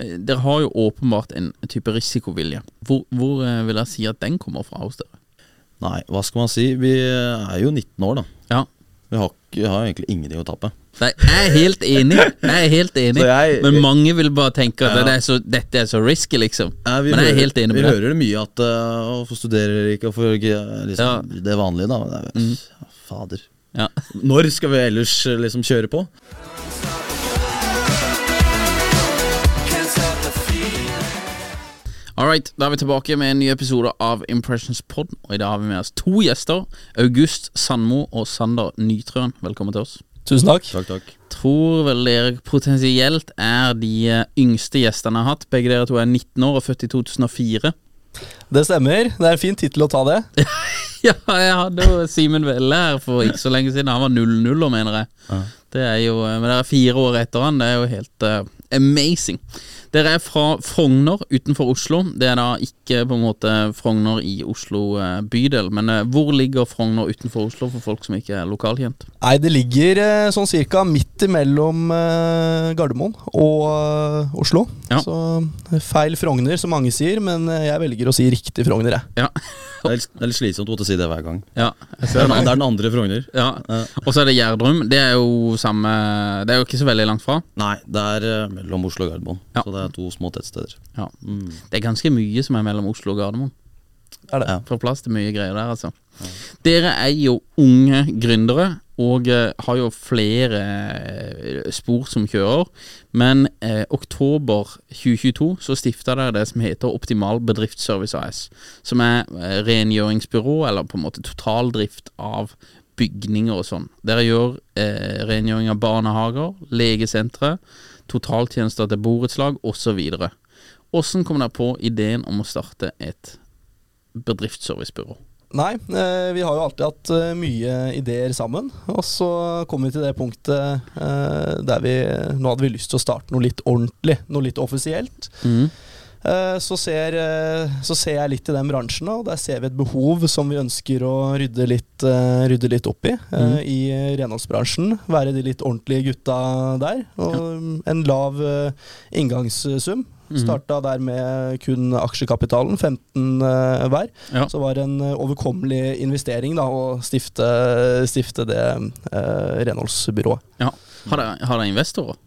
Eh, Dere har jo åpenbart en type risikovilje. Hvor, hvor eh, vil jeg si at den kommer fra hos dere? Nei, hva skal man si? Vi er jo 19 år, da. Ja. Vi har, vi har egentlig ingenting å tape. Nei, jeg er helt enig. Jeg er helt enig jeg- Men mange vil bare tenke at Ja. det er så, dette er så risky, liksom. Ja, Men jeg er hører- helt enig Vi med deg. hører det mye at uh, å få studere ikke, få liksom, Ja. Det vanlige, da. Men det er, mm. Fader. Ja. Når skal vi ellers eh, liksom kjøre på? All right, da er vi tilbake med en ny episode av Impressions Pod. Og i dag har vi med oss to gjester. August Sandmo og Sander Nytrøen. Velkommen til oss. Tusen takk. Takk, takk. Tror vel dere potensielt er de eh, yngste gjestene jeg har hatt. Begge dere to er 19 år og født i 2004. Det stemmer. Det er en fin tittel å ta det. Ja, jeg hadde jo Simen Velle her for ikke så lenge siden. Han var 0-0, mener jeg. Det er jo, Men dere er fire år etter han. Det er jo helt uh, amazing. Dere er fra Frogner utenfor Oslo. Det er da ikke på en måte Frogner i Oslo eh, bydel. Men eh, hvor ligger Frogner utenfor Oslo for folk som ikke er lokalkjent? Nei, det ligger eh, sånn cirka midt imellom Gardermoen og Oslo. Ja. Så feil Frogner, som mange sier, men jeg velger å si riktig Frogner, jeg. Ja. Det er, litt- slitsomt å måtte si det hver gang. ja. Det er, den- andre Frogner. Ja. Og så er det Gjerdrum. Det er jo samme Det er jo ikke så veldig langt fra. Nei, det er mellom Oslo og Gardermoen. Ja. Så det er to små tettsteder. Ja. Det er ganske mye som er mellom Oslo og Gardermoen. Er det. Ja. Får plass til mye greier der, altså. Dere er jo unge gründere og eh, har jo flere eh, spor som kjører. Men eh, oktober 2022 så stifta dere det som heter Optimal Bedriftsservice AS. Som er eh, rengjøringsbyrå, eller på en måte totaldrift av bygninger og sånn. Dere gjør eh, rengjøring av barnehager, legesentre, totaltjenester til borettslag osv. Åssen kom dere på ideen om å starte et bedriftsservicebyrå? Nei, eh, vi har jo alltid hatt eh, mye ideer sammen. Og så kom vi til det punktet eh, der vi Nå hadde vi lyst til å starte noe litt ordentlig, noe litt offisielt. Eh, Så ser, eh, så ser jeg litt i den bransjen, og der ser vi et behov som vi ønsker å rydde litt, eh, rydde litt opp i. Mm. I renholdsbransjen. Være de litt ordentlige gutta der. Og en lav inngangssum. inngangssum. Starta der med kun aksjekapitalen, 15 eh, hver. Ja. Så var det en eh, overkommelig investering da, å stifte, stifte det eh, renholdsbyrået. Ja. Har dere, har dere investorer?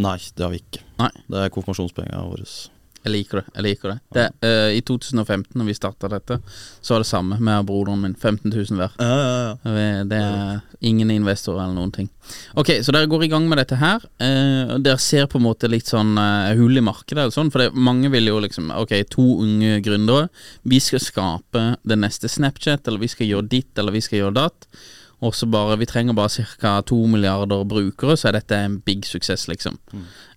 Nei, det har vi ikke. Nei. Det er konfirmasjonspengene våre. Jeg liker det. jeg liker det, det uh, I 2015, når vi starta dette, så var det samme med broderen min. 15 000 hver. Ja, ja, ja. Det er ingen investorer eller noen ting. Ok, Så dere går i gang med dette her. Uh, dere ser på en måte litt sånn uh, hull i markedet. Eller sånn, for det, mange vil jo liksom Ok, to unge gründere. Vi skal skape det neste Snapchat, eller vi skal gjøre ditt, eller vi skal gjøre datt. Og så bare, Vi trenger bare ca. to milliarder brukere, så er dette en big suksess, liksom.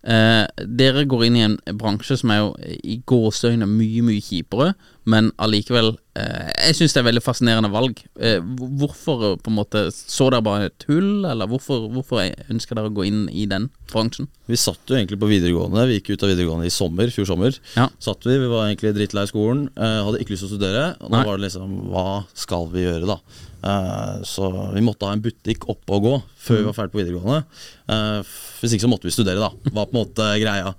Eh, dere går inn i en bransje som er jo i gåseøyne mye, mye kjipere, men allikevel eh, Jeg syns det er veldig fascinerende valg. Eh, hvorfor eh, på en måte Så dere bare et hull, eller hvorfor, hvorfor ønsker dere å gå inn i den bransjen? Vi satt jo egentlig på videregående. Vi gikk ut av videregående i sommer, fjor sommer. Ja. Satt Vi vi var egentlig drittlei skolen, eh, hadde ikke lyst til å studere. Og da Nei. var det liksom Hva skal vi gjøre, da? Eh, så vi måtte ha en butikk oppe og gå før vi var ferdig på videregående. Eh, hvis ikke så måtte vi studere, da. Var på en måte greia.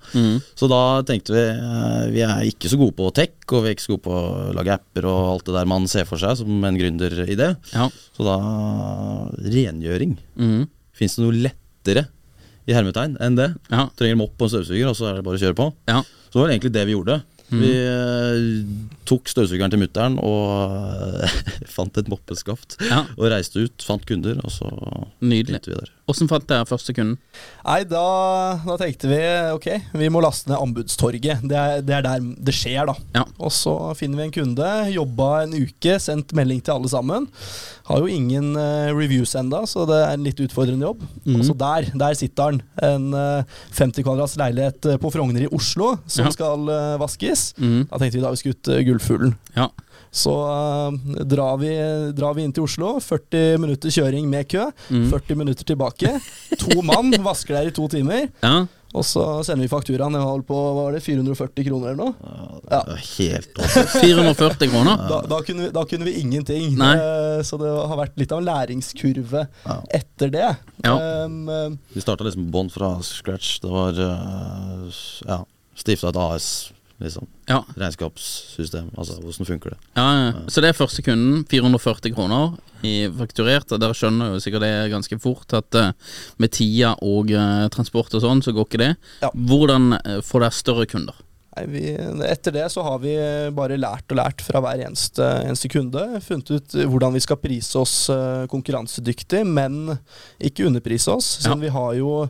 Så da tenkte vi eh, Vi er ikke så gode på tech, og vi er ikke så gode på å lage apper og alt det der man ser for seg som en gründeridé. Ja. Så da rengjøring. Mm. Fins det noe lettere i hermetegn enn det? Ja. Trenger mopp og en støvsuger, og så er det bare å kjøre på. Ja. Så var det egentlig det vi gjorde. Mm. Vi eh, tok støvsugeren til mutter'n og eh, fant et moppeskaft. Ja. Og reiste ut, fant kunder, og så Nydelig. begynte vi der. Åssen fant dere første kunden? Nei, da, da tenkte vi ok, vi må laste ned Anbudstorget. Det er, det er der det skjer, da. Ja. Og så finner vi en kunde, jobba en uke, sendt melding til alle sammen. Har jo ingen uh, reviews enda, så det er en litt utfordrende jobb. Mm. Og så der, der sitter han. En uh, 50 kvadrats leilighet eh, på Frogner i Oslo som Ja. skal uh, vaskes. Mm. Da tenkte vi da vi skulle ut uh, Gullfuglen. Ja. Så uh, drar, vi, drar vi inn til Oslo. 40 minutter kjøring med kø. Mm. 40 minutter tilbake. To mann vasker der i to timer. Ja. Og så sender vi fakturaen. Jeg holdt på hva var det, 440 kroner eller noe. Det var helt også. 440 kroner? Da, da, kunne vi, da kunne vi ingenting. Nei. Eh, så det har vært litt av en læringskurve Ja. etter det. Ja. Um, Vi starta liksom bånn fra scratch. Det var eh, Ja, stifta et AS, liksom. Ja. Regnskapssystem. Altså, hvordan funker det? Ja, ja. Så det er første kunden. 440 kroner i fakturert. Og dere skjønner jo sikkert det ganske fort at eh, med tida og eh, transport og sånn, så går ikke det. Ja. Hvordan eh, får dere større kunder? Nei, vi, etter det så har vi bare lært og lært fra hver eneste, eneste kunde. Funnet ut hvordan vi skal prise oss eh, konkurransedyktig, men ikke underprise oss. Siden vi har jo,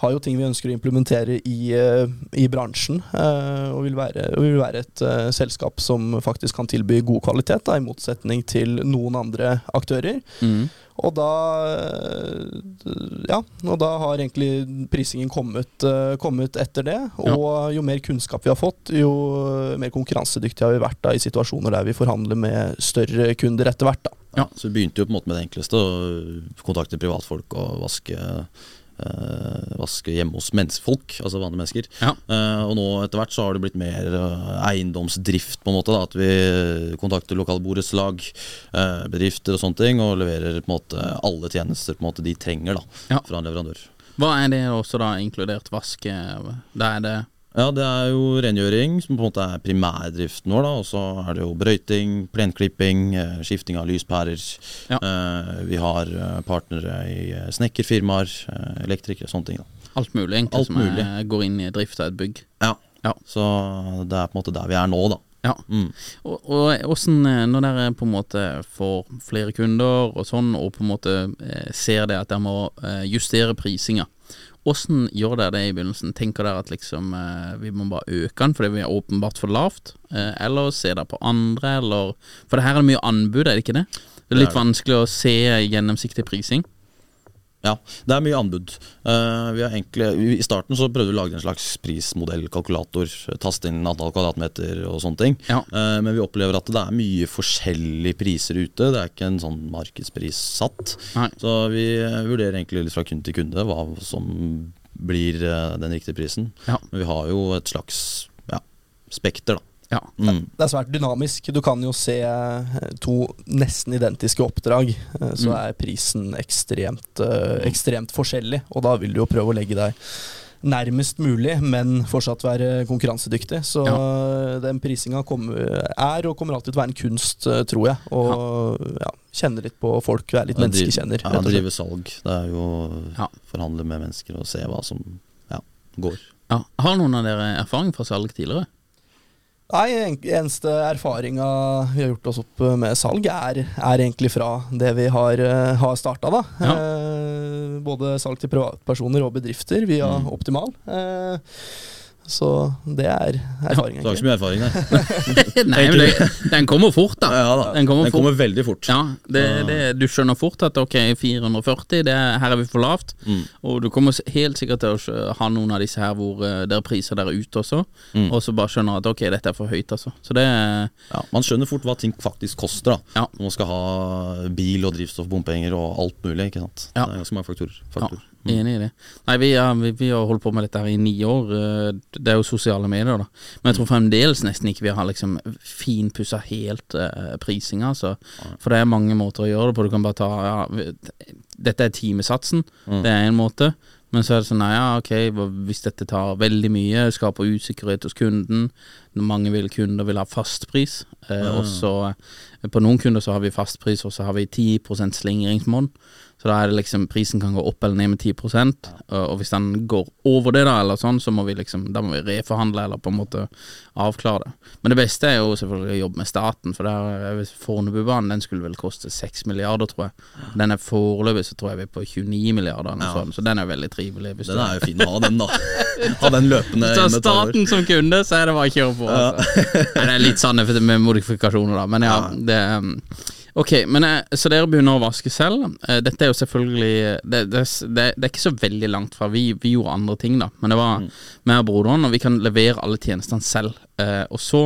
har jo ting vi ønsker å implementere i, eh, i bransjen. eh, og vil være, og vil være et selskap som faktisk kan tilby god kvalitet, da, i motsetning til noen andre aktører. Mhm. Og da eh, Ja, og da har egentlig prisingen kommet, eh, kommet etter det. Ja. Og jo mer kunnskap vi har fått, jo mer konkurransedyktige har vi vært da i situasjoner der vi forhandler med større kunder etter hvert. da. Ja, så vi begynte jo på en måte med det enkleste, å kontakte privatfolk og vaske, vaske hjemme hos menneskefolk, altså vanlige mennesker. Ja. Eh, og nå etter hvert så har det blitt mer eh, eiendomsdrift, på en måte. da, At vi kontakter lokale borettslag, eh, bedrifter og sånne ting, og leverer på en måte alle tjenester på en måte de trenger da, Ja. fra en leverandør. Hva er det også da inkludert vaske? Da er det Ja, det er jo rengjøring, som på en måte er primærdriften vår. da, Og så er det jo brøyting, plenklipping, eh, skifting av lyspærer. Ja. Eh, vi har eh, partnere i snekkerfirmaer, elektrikere, sånne ting. da. alt mulig egentlig Alt som mulig. Er, går inn i drift av et bygg? Ja. Ja. Så det er på en måte der vi er nå, da. Ja. Mm. Og, og hvordan, når dere på en måte får flere kunder og sånn, og på en måte ser det at dere må justere prisinga, hvordan gjør dere det i begynnelsen? Tenker dere at liksom eh, vi må bare øke den fordi vi er åpenbart for lavt, eh, eller ser dere på andre, eller For det her er det mye anbud, er det ikke det? Det er litt vanskelig å se gjennomsiktig prising. Ja, det er mye anbud. Uh, vi har egentlig, I starten så prøvde vi å lage en slags prismodell, kalkulator, taste inn antall kvadratmeter og sånne ting. Ja. Uh, men vi opplever at det er mye forskjellige priser ute. Det er ikke en sånn markedspris satt. Nei. Så vi eh, vurderer egentlig litt fra kunde til kunde hva som blir eh, den riktige prisen. Ja. Men vi har jo et slags ja, spekter, da. Ja. Mm. Det er svært dynamisk. Du kan jo se eh, to nesten identiske oppdrag, eh, så Mm. er prisen ekstremt, eh, ekstremt forskjellig. Og da vil du jo prøve å legge deg nærmest mulig, men fortsatt være konkurransedyktig. Så ja. den prisinga er og kommer alltid til å være en kunst, tror jeg. Og ja, kjenne litt på folk, være litt Ja, menneskekjenner. Ja, drive salg. Det er jo Ja. forhandle med mennesker og se hva som ja, går. Ja. Har noen av dere erfaring fra salg tidligere? Nei, en- eneste erfaringa vi har gjort oss opp med salg, er, er egentlig fra det vi har, uh, har starta, da. Ja. Eh, både salg til privatpersoner og bedrifter via Mm. Optimal. Eh, Så det er erfaring. Du har ikke så mye erfaring, nei. Nei, men det, den kommer fort, da. Ja, da. Den kommer Den fort. kommer veldig fort. Ja, det, det, du skjønner fort at ok, 440, det er, her er vi for lavt. Mm. Og du kommer helt sikkert til å ha noen av disse her hvor eh, dere priser dere ute også, Mm. og så bare skjønner at ok, dette er for høyt, altså. Så det Ja, man skjønner fort hva ting faktisk koster. da Ja. Når man skal ha bil og drivstoff, bompenger og alt mulig. ikke sant Ja. Det er ganske mange faktorer. Ja, faktorer. enig i det. Nei, vi, har- vi, vi har holdt på med dette her i ni år. Eh, Det er jo sosiale medier, da. Men jeg tror fremdeles nesten ikke vi har liksom finpussa helt uh, prisinga, altså. For det er mange måter å gjøre det på. Du kan bare ta ja, Dette er timesatsen. Mm. Det er en måte. Men så er det sånn, nei, ja, ok, hvis dette tar veldig mye, skaper usikkerhet hos kunden Mange vil, kunder vil ha fastpris. Eh, og så eh, På noen kunder så har vi fastpris, og så har vi 10% slingringsmonn. Så da er det liksom prisen kan gå opp eller ned med 10 og, hvis den går over det, da, eller sånn, så må vi liksom Da må vi reforhandle eller på en måte avklare det. Men det beste er jo selvfølgelig å jobbe med staten, for der er Fornebubanen den skulle vel koste 6 milliarder, tror jeg. Den er foreløpig så tror jeg vi er på 29 milliarder, eller Ja. sånt, så den er veldig trivelig. Den er jo fin å ha, den, da. ha den løpende Så staten som kunde, så er det bare å kjøre på. Altså. Nei, det er litt sånn med modifikasjoner, da. Men ja, det um, Ok, men eh, Så dere begynner å vaske selv. Eh, Dette er jo selvfølgelig Det, det, det, det er ikke så veldig langt fra. Vi, vi gjorde andre ting, da. Men det var meg og broderen, og vi kan levere alle tjenestene selv. Eh, og så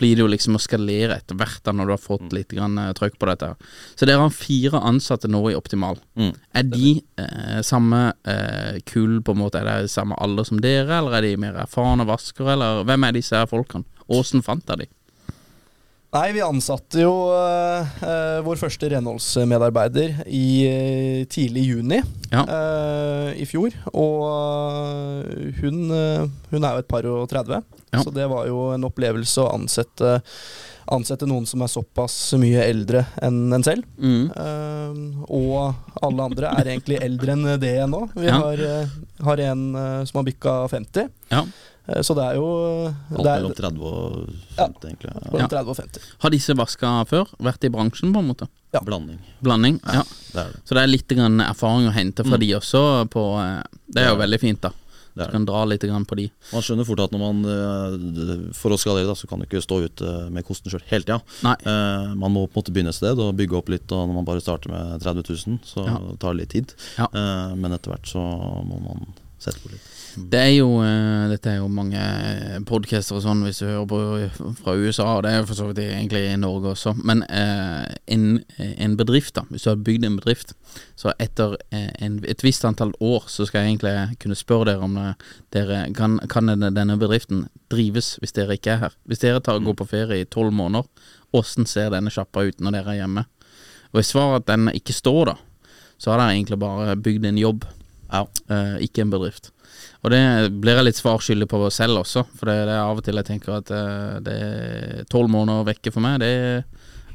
blir det jo liksom å skalere etter hvert, da når du har fått litt grann, eh, trøkk på dette. Så dere har fire ansatte nå i Optimal. Mm. Er de eh, samme eh, kull, på en måte? Er det samme alder som dere, eller er de mer erfarne vaskere, eller hvem er disse her folkene? Åssen fant dere de? Nei, vi ansatte jo uh, vår første renholdsmedarbeider i uh, tidlig juni Ja. uh, i fjor. Og hun, hun er jo et par og 30, Ja. så det var jo en opplevelse å ansette, ansette noen som er såpass mye eldre enn en selv. Mm. Og alle andre er egentlig eldre enn det nå. Vi Ja. har, har en som har bikka 50, Ja. eh, så det er jo Alt det er, mellom 30 og 50, egentlig. Ja. mellom 30 og 50. Har disse vaska før? Vært i bransjen, på en måte? Ja. Blanding. Blanding? Ja. Det er det. Så det er litt grann erfaring å hente fra Mm. de også. På, eh, det er jo veldig fint, da. Du kan dra litt på de. Man skjønner fort at når man eh, For å skalere, da, så kan du ikke stå ut eh, med kosten sjøl hele tida. Eh, man må på en måte begynne et sted og bygge opp litt. Og når man bare starter med 30 000, så Ja. tar det litt tid. Ja. Eh, men etter hvert så må man sette på litt. Det er jo eh, Dette er jo mange podcaster og sånn hvis du hører på fra USA, og det er jo for så vidt egentlig i Norge også. Men eh, en, en bedrift, da hvis du har bygd en bedrift, så etter eh, en, et visst antall år så skal jeg egentlig kunne spørre dere om eh, dere kan, kan denne, bedriften drives hvis dere ikke er her. Hvis dere tar, går på ferie i tolv måneder, åssen ser denne sjappa ut når dere er hjemme? Og i svaret at den ikke står da, så har dere egentlig bare bygd en jobb, Ja. eh, ikke en bedrift. Og det blir jeg litt svar skyldig på selv også, for det, det er av og til jeg tenker at eh, det er tolv måneder vekke for meg. Det er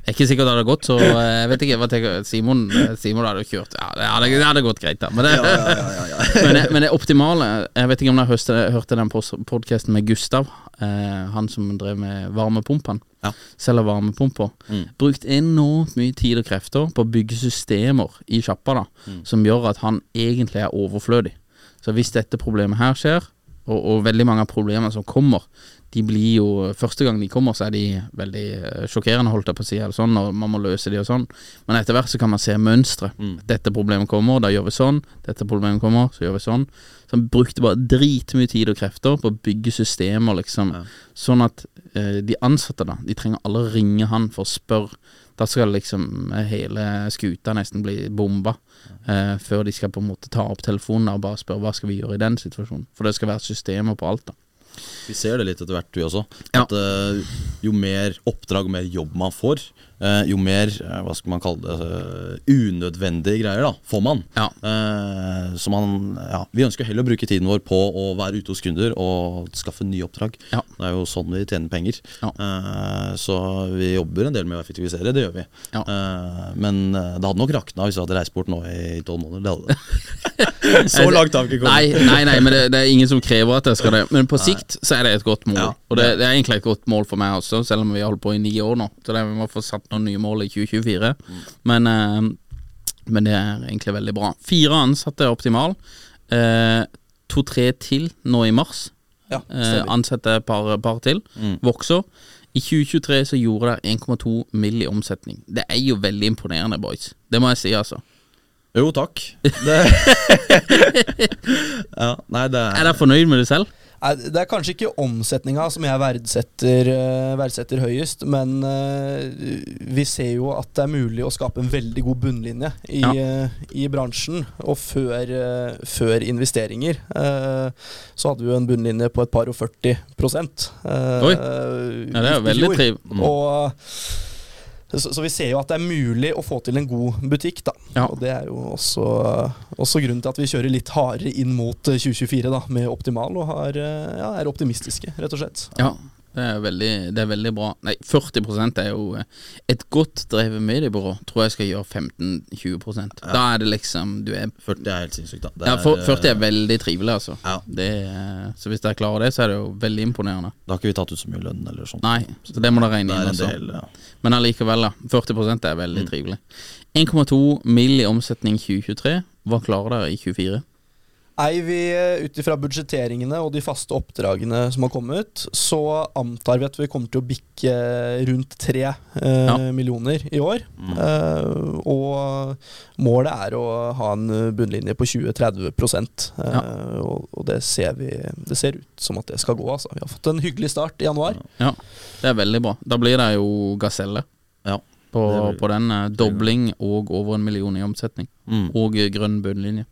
ikke sikkert det hadde gått, så eh, jeg vet ikke hva tenker Simon eh, Simon hadde jo kjørt Ja, det hadde, det hadde gått greit, da. Men det, men, det, men det optimale Jeg vet ikke om dere hørte, den podkasten med Gustav, eh, han som drev med varmepumpene. Ja. Selger varmepumper. Mm. Brukt enormt mye tid og krefter på å bygge systemer i sjappa da, som gjør at han egentlig er overflødig. Så hvis dette problemet her skjer, og, og veldig mange av problemene som kommer, de blir jo Første gang de kommer, så er de veldig eh, sjokkerende, holdt jeg på å si, eller sånn, og man må løse de og sånn. Men etter hvert så kan man se mønstre. Mm. Dette problemet kommer, da gjør vi sånn. Dette problemet kommer, så gjør vi sånn. Så han brukte bare dritmye tid og krefter på å bygge systemer, liksom. Ja. Sånn at eh, de ansatte, da, de trenger alle å ringe han for å spørre. Da skal liksom hele skuta nesten bli bomba, eh, før de skal på en måte ta opp telefonen og bare spørre hva skal vi gjøre i den situasjonen. For det skal være systemer på alt, da. Vi ser det litt etter hvert, du også. Ja. At eh, jo mer oppdrag og mer jobb man får, jo mer eh, hva skal man kalle det, eh, unødvendige greier da, får man. Ja. Eh, så man, ja, Vi ønsker heller å bruke tiden vår på å være ute hos kunder og skaffe nye oppdrag. Ja. Det er jo sånn vi tjener penger. Ja. Eh, så vi jobber en del med å effektivisere, det gjør vi. Ja. Eh, men eh, det hadde nok rakna hvis vi hadde reist bort nå i tolv måneder. Det hadde det. så langt har vi ikke kommet. Nei, nei, nei men det, det er ingen som krever at jeg skal det. Men på sikt så er det et godt mål. Og det, det er egentlig et godt mål for meg også, selv om vi har holdt på i ni år nå. Så det, vi må få satt noen nye mål i 2024. Men, eh, men det er egentlig veldig bra. Fire ansatte er optimal. Eh, To-tre til nå i mars. Ja, Eh, ansette et par, par til. Mm. Vokser. I 2023 så gjorde det 1,2 mill. i omsetning. Det er jo veldig imponerende, boys. Det må jeg si, altså. Jo, takk. Det ja, nei, det Er dere fornøyd med det selv? Det er kanskje ikke omsetninga som jeg verdsetter, eh, verdsetter høyest, men eh, vi ser jo at det er mulig å skape en veldig god bunnlinje i, Ja. eh, i bransjen. Og før, før investeringer så hadde vi jo en bunnlinje på et par og 40 prosent. eh, Oi. Ja, det er veldig trivelig. Mm. Og så, så vi ser jo at det er mulig å få til en god butikk, da. Ja. Og det er jo også, også grunnen til at vi kjører litt hardere inn mot eh, 2024 da, med Optimal, og har, eh, ja, er optimistiske, rett og slett. Ja, det er veldig, det er veldig bra. Nei, 40 er jo eh, Et godt drevet mediebyrå tror jeg skal gjøre 15-20% Da er det liksom Du er 40 er helt sinnssykt, da. Det Ja, for, er, 40 er veldig trivelig, altså. Ja. Det, så hvis dere klarer det, så er det jo veldig imponerende. Da har ikke vi tatt ut så mye lønn eller sånt. Nei, så det må dere regne inn. Altså. del, ja. Men allikevel, da. 40 er veldig Mm. trivelig. 1,2 mill. i omsetning 2023. Hva klarer dere i 2024? Nei, vi eh, ut ifra budsjetteringene og de faste oppdragene som har kommet, så antar vi at vi kommer til å bikke rundt tre eh, Ja. millioner i år. Mm. Eh, og målet er å ha en bunnlinje på 20-30 eh, Ja. og, og det ser vi Det ser ut som at det skal gå, altså. Vi har fått en hyggelig start i januar. Ja, det er veldig bra. Da blir det jo Gaselle Ja. på, på den. eh, Dobling og over en million i omsetning. Mm. Og eh, grønn bunnlinje.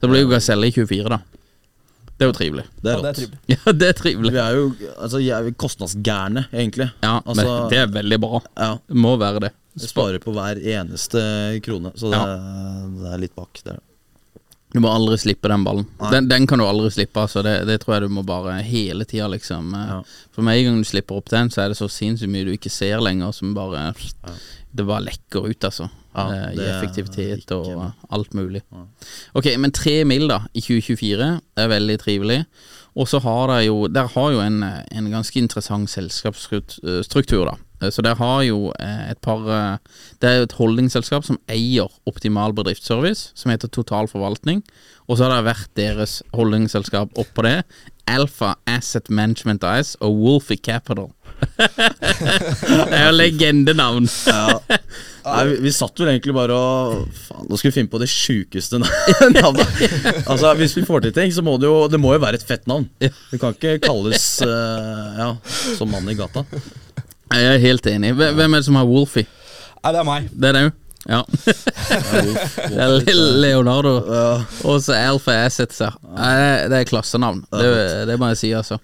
Det blir jo Gaselle i 24, da. Det er jo trivelig. Det er Ja, det er trivelig. Ja, det er trivelig. Vi er jo altså, er kostnadsgærne, egentlig. Ja, Altså- men det er veldig bra. Ja, Det må være det. Vi sparer på hver eneste krone, så det, det er litt bak. Det er. Du må aldri slippe den ballen. Den, den kan du aldri slippe. Altså. Det, det tror jeg du må bare hele tida, liksom. eh, Ja. For med en gang du slipper opp den, så er det så sinnssykt mye du ikke ser lenger, som bare Det bare lekker ut, altså. Ja, eh, I effektivitet og alt mulig. Ok, men tre mil da i 2024 Det er veldig trivelig. Og så har de jo Der har jo en, eh, en ganske interessant selskapsstruktur, da. Eh, Så der har jo eh, et par eh, Det er jo et holdningsselskap som eier Optimal bedriftsservice, som heter Total Forvaltning. Og så har det vært deres holdningsselskap oppå det. Alpha Asset Management Ice og Wolfie Capital. det er jo legendenavn. Nei, vi, vi satt vel egentlig bare og Faen, nå skal vi finne på det sjukeste navnet. altså, Hvis vi får til ting, så må det jo Det må jo være et fett navn. Det kan ikke kalles uh, Ja, som mann i gata. Jeg er helt enig. Hvem er det som har Wolfie? Nei, det er meg. Det er det jo. Ja. Det er lille Leonardo. Og så Alfa Assets. ja. Det det er klassenavn. Det, det må jeg si, altså.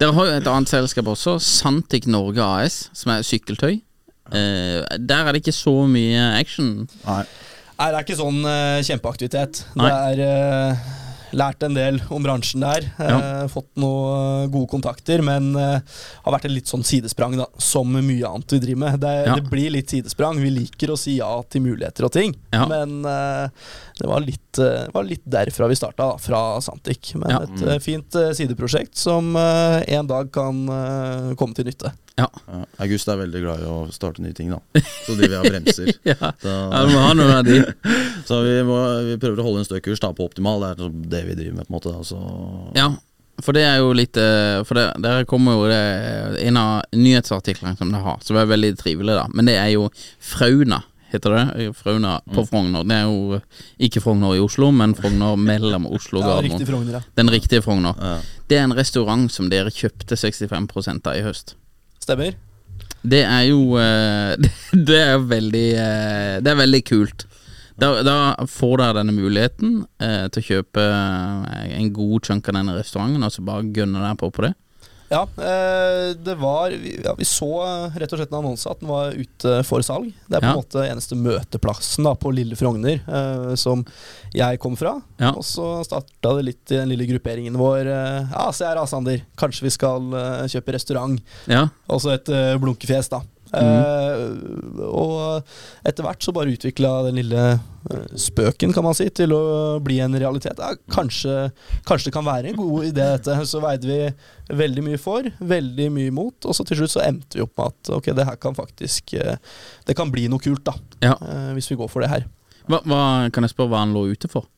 Dere har jo et annet selskap også, Santic Norge AS, som er sykkeltøy. Eh, der er det ikke så mye action. Nei. Nei, det er ikke sånn eh, kjempeaktivitet. Det er eh, lært en del om bransjen der. eh, fått noen gode kontakter, men eh, har vært et litt sånn sidesprang, da. Som mye annet vi driver med. Det, Ja. det blir litt sidesprang. Vi liker å si ja til muligheter og ting, Ja. men eh, det var litt, eh, var litt derfra vi starta, da. Fra Santic. Men Ja. et eh, fint eh, sideprosjekt som en dag kan komme til nytte. Ja. Ja, August er veldig glad i å starte nye ting, da. Så driver jeg og bremser. Ja. Da, Ja, må ha noe av de. så vi, må, vi prøver å holde en stø kurs da, på optimal. Det er sånn det vi driver med, på en måte. Da, så. Ja, for det er jo litt For det, der kommer jo det en av nyhetsartiklene som det har, som er veldig trivelig, da. Men det er jo Frauna, heter det. Frauna på Frogner. Det er jo ikke Frogner i Oslo, men Frogner mellom Oslo og Ja, Gardermoen. riktig Frogner, ja. Den riktige Frogner. Ja. Det er en restaurant som dere kjøpte 65 av i høst. Stemmer. Det er jo eh, Det er veldig eh, Det er veldig kult. Da, da får dere denne muligheten eh, til å kjøpe eh, en god chunk av denne restauranten, og så bare gønne dere på på det. Ja, eh, det var vi- ja, Vi så eh, rett og slett en annonse at den var ute for salg. Det er på en Ja. måte eneste møteplassen da på Lille Frogner eh, som jeg kom fra. Ja. Og så starta det litt i den lille grupperingen vår. eh, ja, se her Asander. Sander. Kanskje vi skal kjøpe restaurant. Ja, Også et eh, blunkefjes, da. Eh, og etter hvert så bare utvikla den lille eh, spøken, kan man si, til å bli en realitet. Ja, kanskje, kanskje det kan være en god idé, dette. Så veide vi veldig mye for, veldig mye imot, og så til slutt så endte vi opp med at ok, det her kan faktisk eh, Det kan bli noe kult, da. ja. eh, hvis vi går for det her. Hva, hva, kan jeg spørre hva han lå ute for?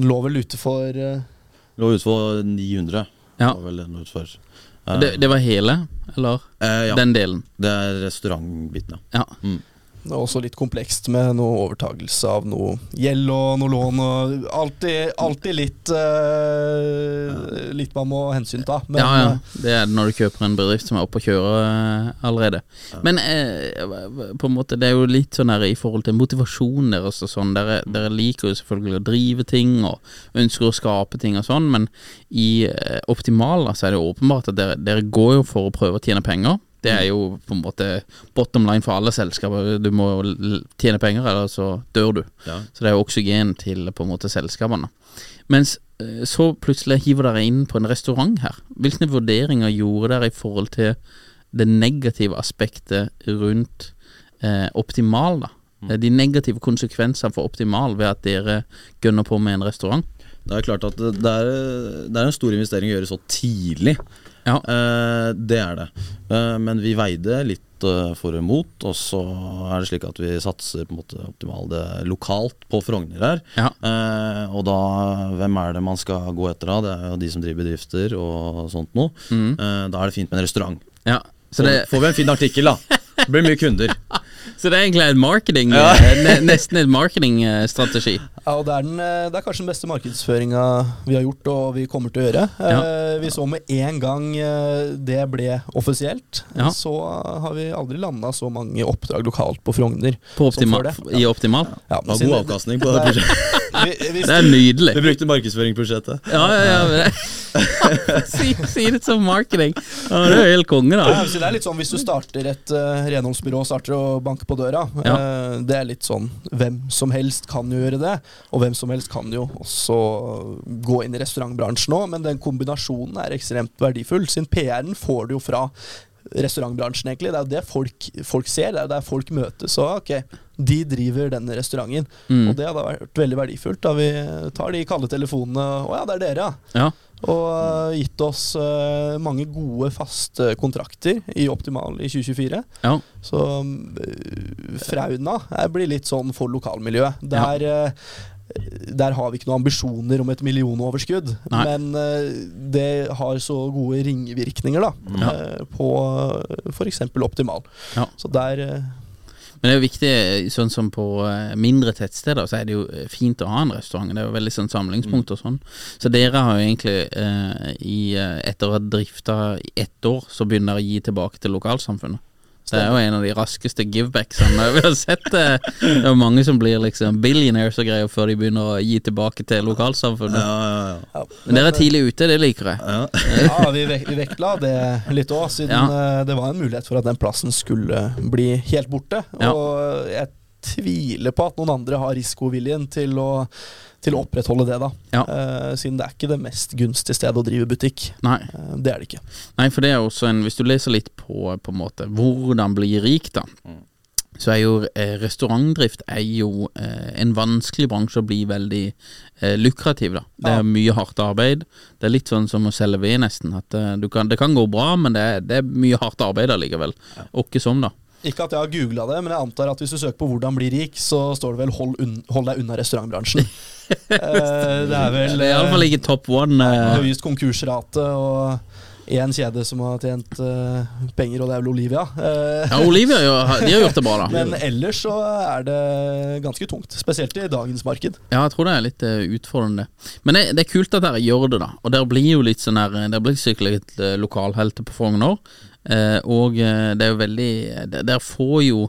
Lå vel ute for eh, Lå ute for 900. Ja. Lå vel den utfor. Det, det var hele, eller Eh, ja, den delen? det er restaurantbiten, ja. Ja. Mm. Det er også litt komplekst med noe overtagelse av noe gjeld og noe lån og alltid, alltid litt uh, Litt man må hensynta. Men ja, ja. eh, Det er det når du kjøper en bedrift som er oppe og kjører eh, allerede. Men uh, på en måte det er jo litt sånn her i forhold til motivasjon deres og sånn. Dere, dere liker jo selvfølgelig å drive ting og ønsker å skape ting og sånn, men i eh, Optimal så er det åpenbart at dere, dere går jo for å prøve å tjene penger. Det er jo på en måte bottom line for alle selskaper. Du må tjene penger, eller så dør du. Ja. Så det er jo oksygen til på en måte selskapene. Mens eh, så plutselig hiver dere inn på en restaurant her. Hvilke vurderinger gjorde dere i forhold til det negative aspektet rundt eh, Optimal, da? Eh, De negative konsekvensene for Optimal ved at dere gønner på med en restaurant. Det er klart at det er, det er en stor investering å gjøre så tidlig. Ja. Eh, det er det. Eh, men vi veide litt eh, for og imot, og så er det slik at vi satser på en måte optimalt lokalt på Frogner her. Ja. Eh, og da, hvem er det man skal gå etter da? Det er jo de som driver bedrifter og sånt noe. Eh, da er det fint med en restaurant. Ja. Så Så det, får vi en fin artikkel, da. Det blir mye kunder. så det er egentlig en marketing ja. Nesten en marketingstrategi. Ja, og det er, den, eh, det er kanskje den beste markedsføringa vi har gjort og vi kommer til å gjøre. Ja. vi så med en gang eh, det ble offisielt, Ja. så har vi aldri landa så mange oppdrag lokalt på Frogner. På som optima, før det. I Optimal. Ja, men god avkastning på det prosjektet. Vi- Det er nydelig. Vi brukte markedsføringsbudsjettet. Ja, ja, ja. si, si det som marketing. Ja, det er jo helt konge, da. Ja, det er litt sånn Hvis du starter et uh, renholdsbyrå starter å banke på døra, Ja. uh, det er litt sånn Hvem som helst kan jo gjøre det, og hvem som helst kan jo også gå inn i restaurantbransjen òg, men den kombinasjonen er ekstremt verdifull. Siden PR-en får du jo fra restaurantbransjen, egentlig. Det er jo det folk, folk ser, det er jo der folk møtes. Så ok, de driver denne restauranten. Mm. Og det hadde vært veldig verdifullt da vi tar de kalde telefonene. Å ja, det er dere, ja. Ja. Og eh, gitt oss uh, mange gode, faste kontrakter i Optimal i 2024. Ja. Så um, Frauna eh, blir litt sånn for lokalmiljøet. Der, eh, der har vi ikke noen ambisjoner om et millionoverskudd, Nei. men uh, det har så gode ringvirkninger da, Ja. uh, på f.eks. Optimal. Ja. Så der eh, Men det er jo viktig, sånn som på eh, mindre tettsteder, så er det jo eh, fint å ha en restaurant. Det er jo veldig sånn samlingspunkt og sånn. Så dere har jo egentlig, eh, i, eh, etter å ha drifta i ett år, så begynner å gi tilbake til lokalsamfunnet. Det er jo en av de raskeste givebacksene vi har sett. Det er mange som blir liksom billionaires og greier før de begynner å gi tilbake til lokalsamfunnet. Ja, ja, ja. Men dere er tidlig ute, det liker jeg. ja. Ja, vi, vek vi vektla det litt òg, siden Ja. eh, det var en mulighet for at den plassen skulle bli helt borte. Ja. Og jeg tviler på at noen andre har risikoviljen til å, til å opprettholde det, da. Ja. Uh, siden det er ikke det mest gunstige stedet å drive butikk. Nei. Uh, det er det ikke. Nei, for det er også en Hvis du leser litt på på en måte hvordan bli rik, da. Så er jo eh, restaurantdrift er jo eh, en vanskelig bransje å bli veldig eh, lukrativ, da. Det er Ja. mye hardt arbeid. Det er litt sånn som å selge ved, nesten. At eh, du kan, det kan gå bra, men det er, det er mye hardt arbeid allikevel. Og ikke sånn, da. Ikke at jeg har googla det, men jeg antar at hvis du søker på 'hvordan bli rik', så står det vel 'hold, unn hold deg unna restaurantbransjen'. Eh, det er vel Det er iallfall ikke top one. eh, Eh, høyest konkursrate og én kjede som har tjent eh, penger, og det er vel Olivia. Eh, ja, Olivia de har gjort det bra, da. Men ellers så er det ganske tungt, spesielt i dagens marked. Ja, jeg tror det er litt eh, utfordrende. Men det, det er kult at dere gjør det, da. Og dere blir jo litt sånn her Dere blir sikkert litt eh, lokalhelter på Frogner. Eh, og eh, det er jo veldig Der får jo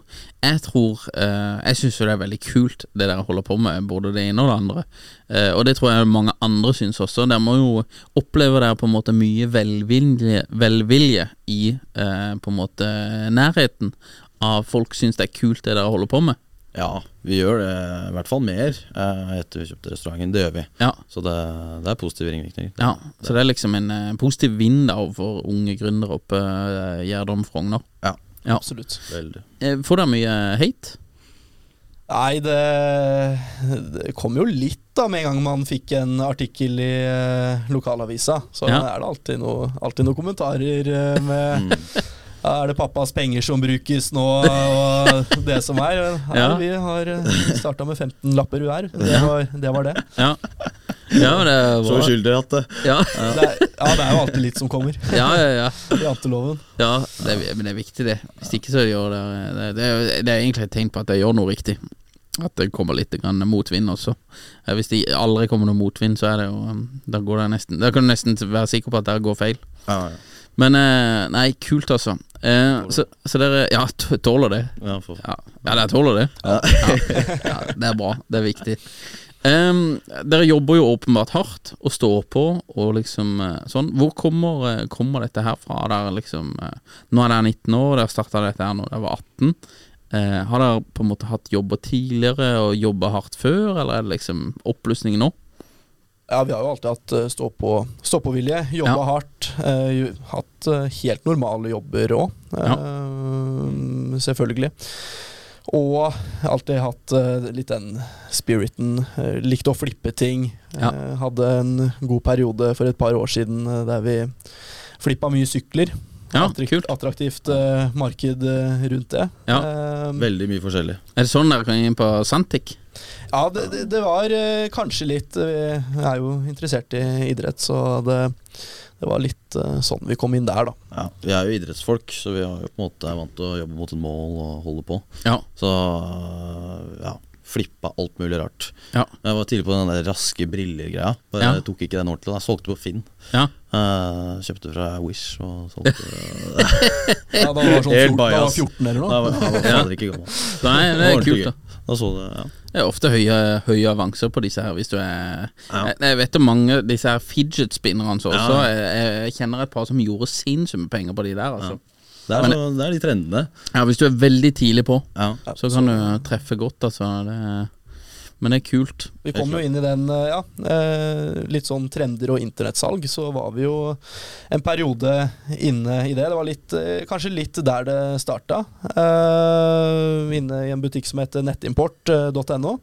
Jeg tror uh, Jeg syns jo det er veldig kult det dere holder på med, både det ene og det andre. Uh, og det tror jeg mange andre syns også. Dere må jo oppleve dere på en måte mye velvilje, velvilje i på en måte nærheten av folk syns det er kult det dere holder på med. Ja, vi gjør det i hvert fall mer eh, etter vi kjøpte restauranten. Det gjør vi. Ja, Så det, det er positive ringvirkninger. Ja, så det er liksom en eh, positiv vind for unge gründere oppe eh, Gjerdom, Frogner. Ja, Ja. Absolutt. veldig. Eh, får dere mye hate? Nei, det, det kom jo litt da med en gang man fikk en artikkel i eh, lokalavisa. Så Ja. er det alltid noe- alltid noen kommentarer eh, med ja, Er det pappas penger som brukes nå, og det som er? Her, Ja. Vi har starta med 15 lapper hver. Det var det. Var det. Ja. ja, det Så var uskyldig at det ja. Det, er, Ja, det er jo alltid litt som kommer. Ja, ja, ja. Janteloven. ja det, er- men det er viktig, det. Hvis ikke så gjør det det, det, er, det er egentlig et tegn på at jeg gjør noe riktig. At det kommer litt grann motvind også. Eh, Hvis det aldri kommer noe motvind, så er det jo um, Da går det nesten Da kan du nesten være sikker på at det går feil. Ja, ja. Men eh, nei, kult, altså. Eh, så, så dere Ja, tåler det. ja, for, Ja, ja dere tåler det. Ja. Ja, det er bra. Det er viktig. Um, dere jobber jo åpenbart hardt og står på og liksom eh, sånn. Hvor kommer, eh, kommer dette her fra? Der liksom eh, Nå er dere 19 år, dere starta dette her når dere var 18. Uh, har dere på en måte hatt jobber tidligere og jobba hardt før, eller er det liksom oppblussing nå? Ja, vi har jo alltid hatt eh, stå på, stå på vilje, jobba Ja. hardt. eh, jo- hatt eh, helt normale jobber òg, selvfølgelig. Og alltid hatt eh, litt den spiriten. eh, likte å flippe ting. Ja. Eh, hadde en god periode for et par år siden der vi flippa mye sykler. Ja, Attrakt- kult. Attraktivt eh, marked rundt det. Ja. Eh, Veldig mye forskjellig. Er det sånn dere kan inn på Santic? Ja, det, det, det var eh, kanskje litt eh, Jeg er jo interessert i idrett, så det, det var litt eh, sånn vi kom inn der, da. Ja, vi er jo idrettsfolk, så vi er jo på en måte vant til å jobbe mot et mål og holde på. Ja. Så ja, flippa alt mulig rart. Ja. Jeg var tidlig på den der raske briller-greia. Bare Ja. tok ikke den ordentlig. Jeg solgte på Finn. Ja. Eh, kjøpte fra Wish og solgte Ja, da var sånn Helt 14, da var bias. 14 eller Da noe. var jeg var fader ikke gammel. Nei, det var er ordentlig kult, gøy. da. Da så det, ja. Det er ofte høye, høye avanser på disse her, hvis du er Ja. jeg, jeg vet om mange disse her fidget spinnerne også. Ja. Jeg, jeg, kjenner et par som gjorde sin med penger på de der, altså. Det, er Men- det er de trendene. Ja, hvis du er veldig tidlig på, Ja. så kan du treffe godt, altså. Det, men det er kult. Vi kom jo inn i den, eh, ja, eh, litt sånn trender og internettsalg, så var vi jo en periode inne i det. Det var litt, eh, kanskje litt der det starta. Inne i en butikk som heter nettimport.no.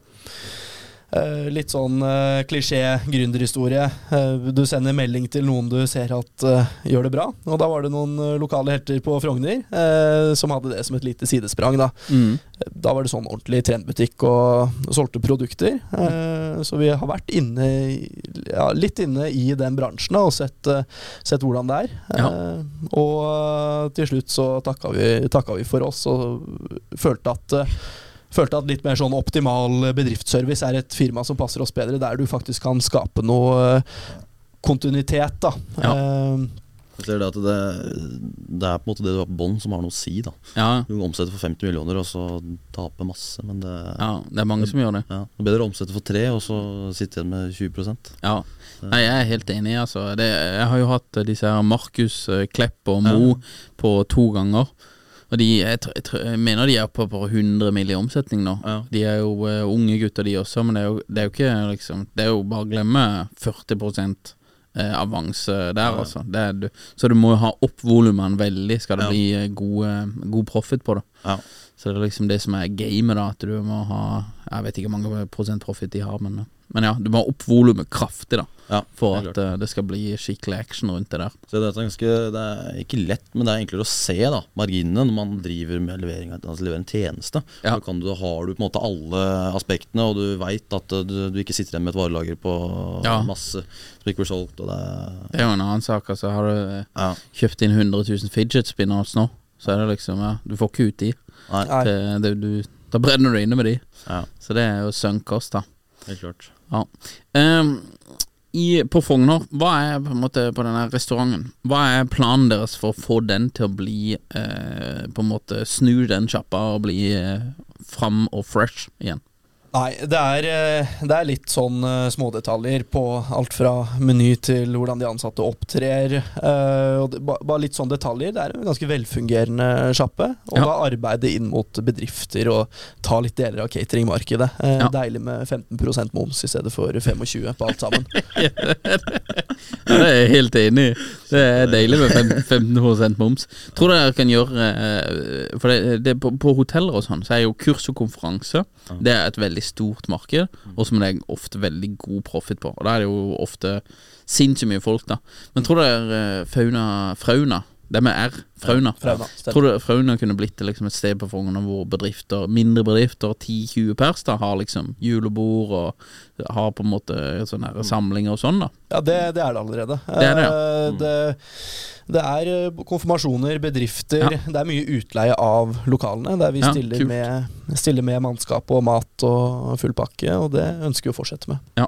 Eh, litt sånn uh, klisjé gründerhistorie. Uh, du sender melding til noen du ser at gjør det bra. Og da var det noen lokale helter på Frogner som hadde det som et lite sidesprang. da da var det sånn ordentlig trendbutikk og, og solgte produkter. Mm. så vi har vært inne ja, litt inne i den bransjen da, og sett, sett hvordan det er. Eh, og til slutt så takka vi, takka vi for oss og følte at Følte at litt mer sånn optimal bedriftsservice er et firma som passer oss bedre, der du faktisk kan skape noe eh, kontinuitet. da. Ja. Eh, Jeg ser det at det, det er på en måte det du har på bånn som har noe å si. da Ja, Du omsetter for 50 millioner og så taper masse, men det, ja, det er mange som gjør det. ja, det er bedre å omsette for tre og så sitte igjen med 20% Ja. Nei, jeg er helt enig, altså. Det, jeg har jo hatt eh, disse her Markus eh, Klepp og Mo på to ganger. Og de, jeg, jeg, jeg mener de er på, på 100 mill. i omsetning nå. Ja. De er jo uh, unge gutter, de også, men det er jo, det er jo ikke liksom Det er jo bare å glemme 40 eh, avanse der, altså. Det er, du, så du må jo ha opp volumene veldig, skal det Ja. bli eh, god, god profit på det. Ja. Så det er liksom det som er gamet, da. At du må ha Jeg vet ikke hvor mange prosent profit de har, men, men ja, du må opp volumet kraftig, da. Ja, For at eh, det skal bli skikkelig action rundt det der. Så det er, ganske, det er ikke lett, men det er enklere å se da marginene når man driver med levering, altså leverer en tjeneste. Ja. Kan du, har du på en måte alle aspektene, og du veit at uh, du, du ikke sitter igjen med et varelager på Ja. masse som ikke blir solgt. Det, Det er jo en annen sak. Altså Har du eh, ja. kjøpt inn 100 000 fidget spinners nå, så er det liksom Ja, du får ikke ut de. Nei. Det, det, du, da brenner du inne med de. ja, Så det er jo sunk cost, da. helt klart. Ja. Ehm, i, på Frogner, hva er på en måte på denne restauranten Hva er planen deres for å få den til å bli eh, På en måte snu den sjappa og bli eh, fram og fresh igjen? Nei, det er, eh, det er litt sånn eh, smådetaljer på alt fra meny til hvordan de ansatte opptrer. eh, og det, ba- bare litt sånn detaljer. Det er en ganske velfungerende sjappe. Og Ja. da arbeide inn mot bedrifter og ta litt deler av cateringmarkedet. Eh, Ja. Deilig med 15% moms i stedet for 25 på alt sammen. Ja, det er jeg helt enig i. Det er deilig med 15% moms. Tror dere kan gjøre For det, det, på, på hoteller og sånn, så er jo kurs og konferanse Det er et veldig stort marked, og som det er ofte veldig god profit på. Og da er det jo ofte sinnssykt mye folk, da. Men tror det er Fauna Frauna Det med R. Frauna. Frauna. Tror du Frauna kunne blitt liksom et sted på Frogner hvor bedrifter, mindre bedrifter, 10-20 pers, da, har liksom julebord og har på en måte sånne her samlinger og sånn, da? Ja, det, det er det allerede. Det er det, ja. Eh, det, det er eh, konfirmasjoner, bedrifter. Ja. Det er mye utleie av lokalene. Der vi Ja, stiller, med, stiller med mannskap og mat og full pakke, og det ønsker vi å fortsette med. Ja.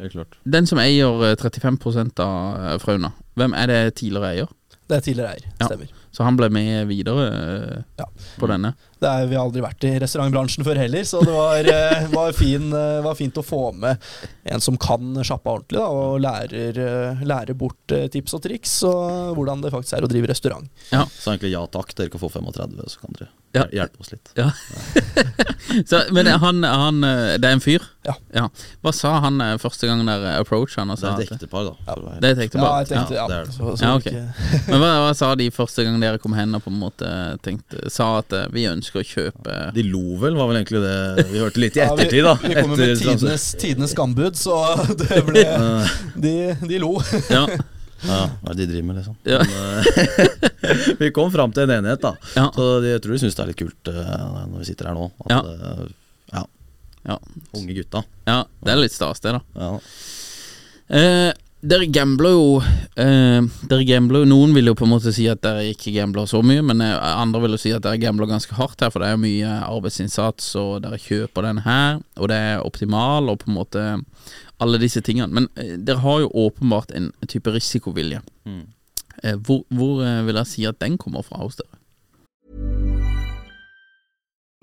Helt klart. Den som eier eh, 35% av eh, Frauna, hvem er det tidligere eier? Det er tidligere eier, Ja. Så han ble med videre eh, Ja. på denne? Det er, vi har aldri vært i restaurantbransjen før heller, så det var, eh, var, fin, eh, var fint å få med en som kan sjappa ordentlig, da, og lærer, eh, lærer bort tips og triks, og hvordan det faktisk er å drive restaurant. Ja. Så egentlig ja takk, dere kan få 35, så kan dere Ja. hjelpe oss litt. Ja. så, men han, han Det er en fyr? Ja. Hva sa han første gang der approached han? og Det er et ektepar, da. Det er et ektepar? Ja, tenkte, ja, det er det. så, så Ja, ok. Men hva, hva sa de første gang dere kom hen og på en måte tenkte Sa at vi ønsker å kjøpe De lo vel, var vel egentlig det vi hørte litt i ettertid, da. vi kommer med tidenes, tidenes skambud, så det ble De, de lo. Ja. Ja, hva er det de driver med, liksom? Ja. Men, vi kom fram til en enighet, da. Ja. Så de, jeg tror de syns det er litt kult eh, når vi sitter her nå. At, Ja. eh, ja. Ja. Unge gutta. ja, det er litt stas, det, da. Ja. Eh, dere gambler jo eh, Dere gambler jo Noen vil jo på en måte si at dere ikke gambler så mye, men eh, andre vil jo si at dere gambler ganske hardt her, for det er jo mye arbeidsinnsats, og dere kjøper den her, og det er optimal, og på en måte alle disse tingene. Men eh, dere har jo åpenbart en type risikovilje. Mm. Eh, hvor hvor eh, vil jeg si at den kommer fra hos dere?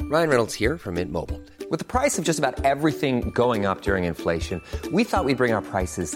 Ryan Reynolds here from Mint Mobile. With the price of just about everything going up during inflation, we thought we'd bring our prices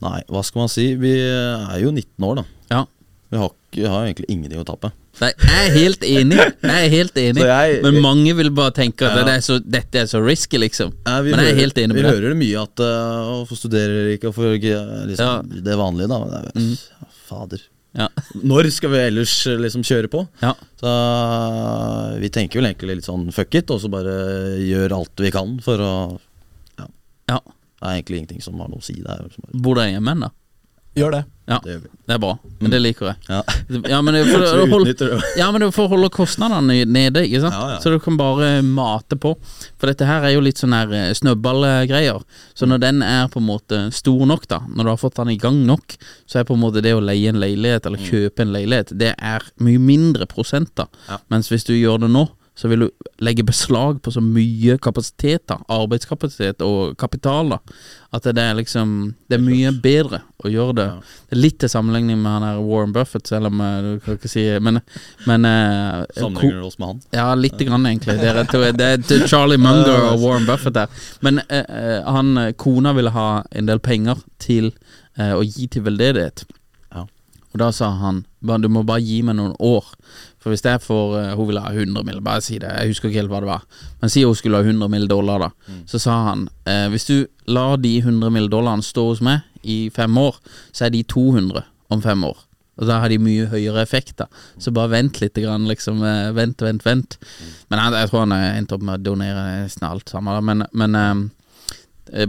Nei, hva skal man si? Vi er jo 19 år, da. Ja. Vi har, vi har egentlig ingenting å tape. Nei, jeg er helt enig. Jeg er helt enig jeg- Men mange vil bare tenke at Ja. det er så, dette er så risky, liksom. Ja, Men jeg er hører- helt enig Vi med deg. hører det mye at uh, Hvorfor studerer ikke og får ikke liksom, Ja. Mm. det vanlige, da. Det er, Fader. Ja. Når skal vi ellers eh, liksom kjøre på? Ja. Så vi tenker vel egentlig litt sånn fuck it, og så bare gjør alt vi kan for å ja. Det er egentlig ingenting som har noe å si. Det er liksom bare, Bor dere hjemme ennå? Gjør det. Ja, det gjør vi. det er bra. Men det liker jeg. Ja. Ja, men det er for, Så å holde, utnytter det. ja, men det er for å holde kostnadene nede, ikke sant? Ja, ja. Så du kan bare mate på. For dette her er jo litt sånn her eh, snøballgreier. Så når den er på en måte stor nok, da, når du har fått den i gang nok, så er på en måte det å leie en leilighet eller kjøpe en leilighet, det er mye mindre prosent, da. Ja. Mens hvis du gjør det nå, så vil du legge beslag på så mye kapasitet, da, arbeidskapasitet og kapital, da, at det er liksom Det er mye bedre å gjøre det. Det er litt til sammenligning med han her Warren Buffett, selv om eh, du kan ikke si Men, men eh, Sammenligner du oss med han? ja, lite grann, egentlig. Det er, det er til Charlie Munger og Warren Buffett der. Men eh, eh, han, kona ville ha en del penger til eh, å gi til veldedighet. Og da sa han du må bare gi meg noen år. For hvis jeg får uh, Hun ville ha 100 mill., bare si det. Jeg husker ikke helt hva det var. Men si hun skulle ha 100 mill. dollar, da. Så sa han uh, hvis du lar de 100 mill. dollarene stå hos meg i fem år, så er de 200 om fem år. Og da har de mye høyere effekt, da. Så bare vent litt, grann, liksom. Uh, Vent, vent, vent. Men jeg, jeg tror han endte opp med å donere nesten alt sammen, da. Men, men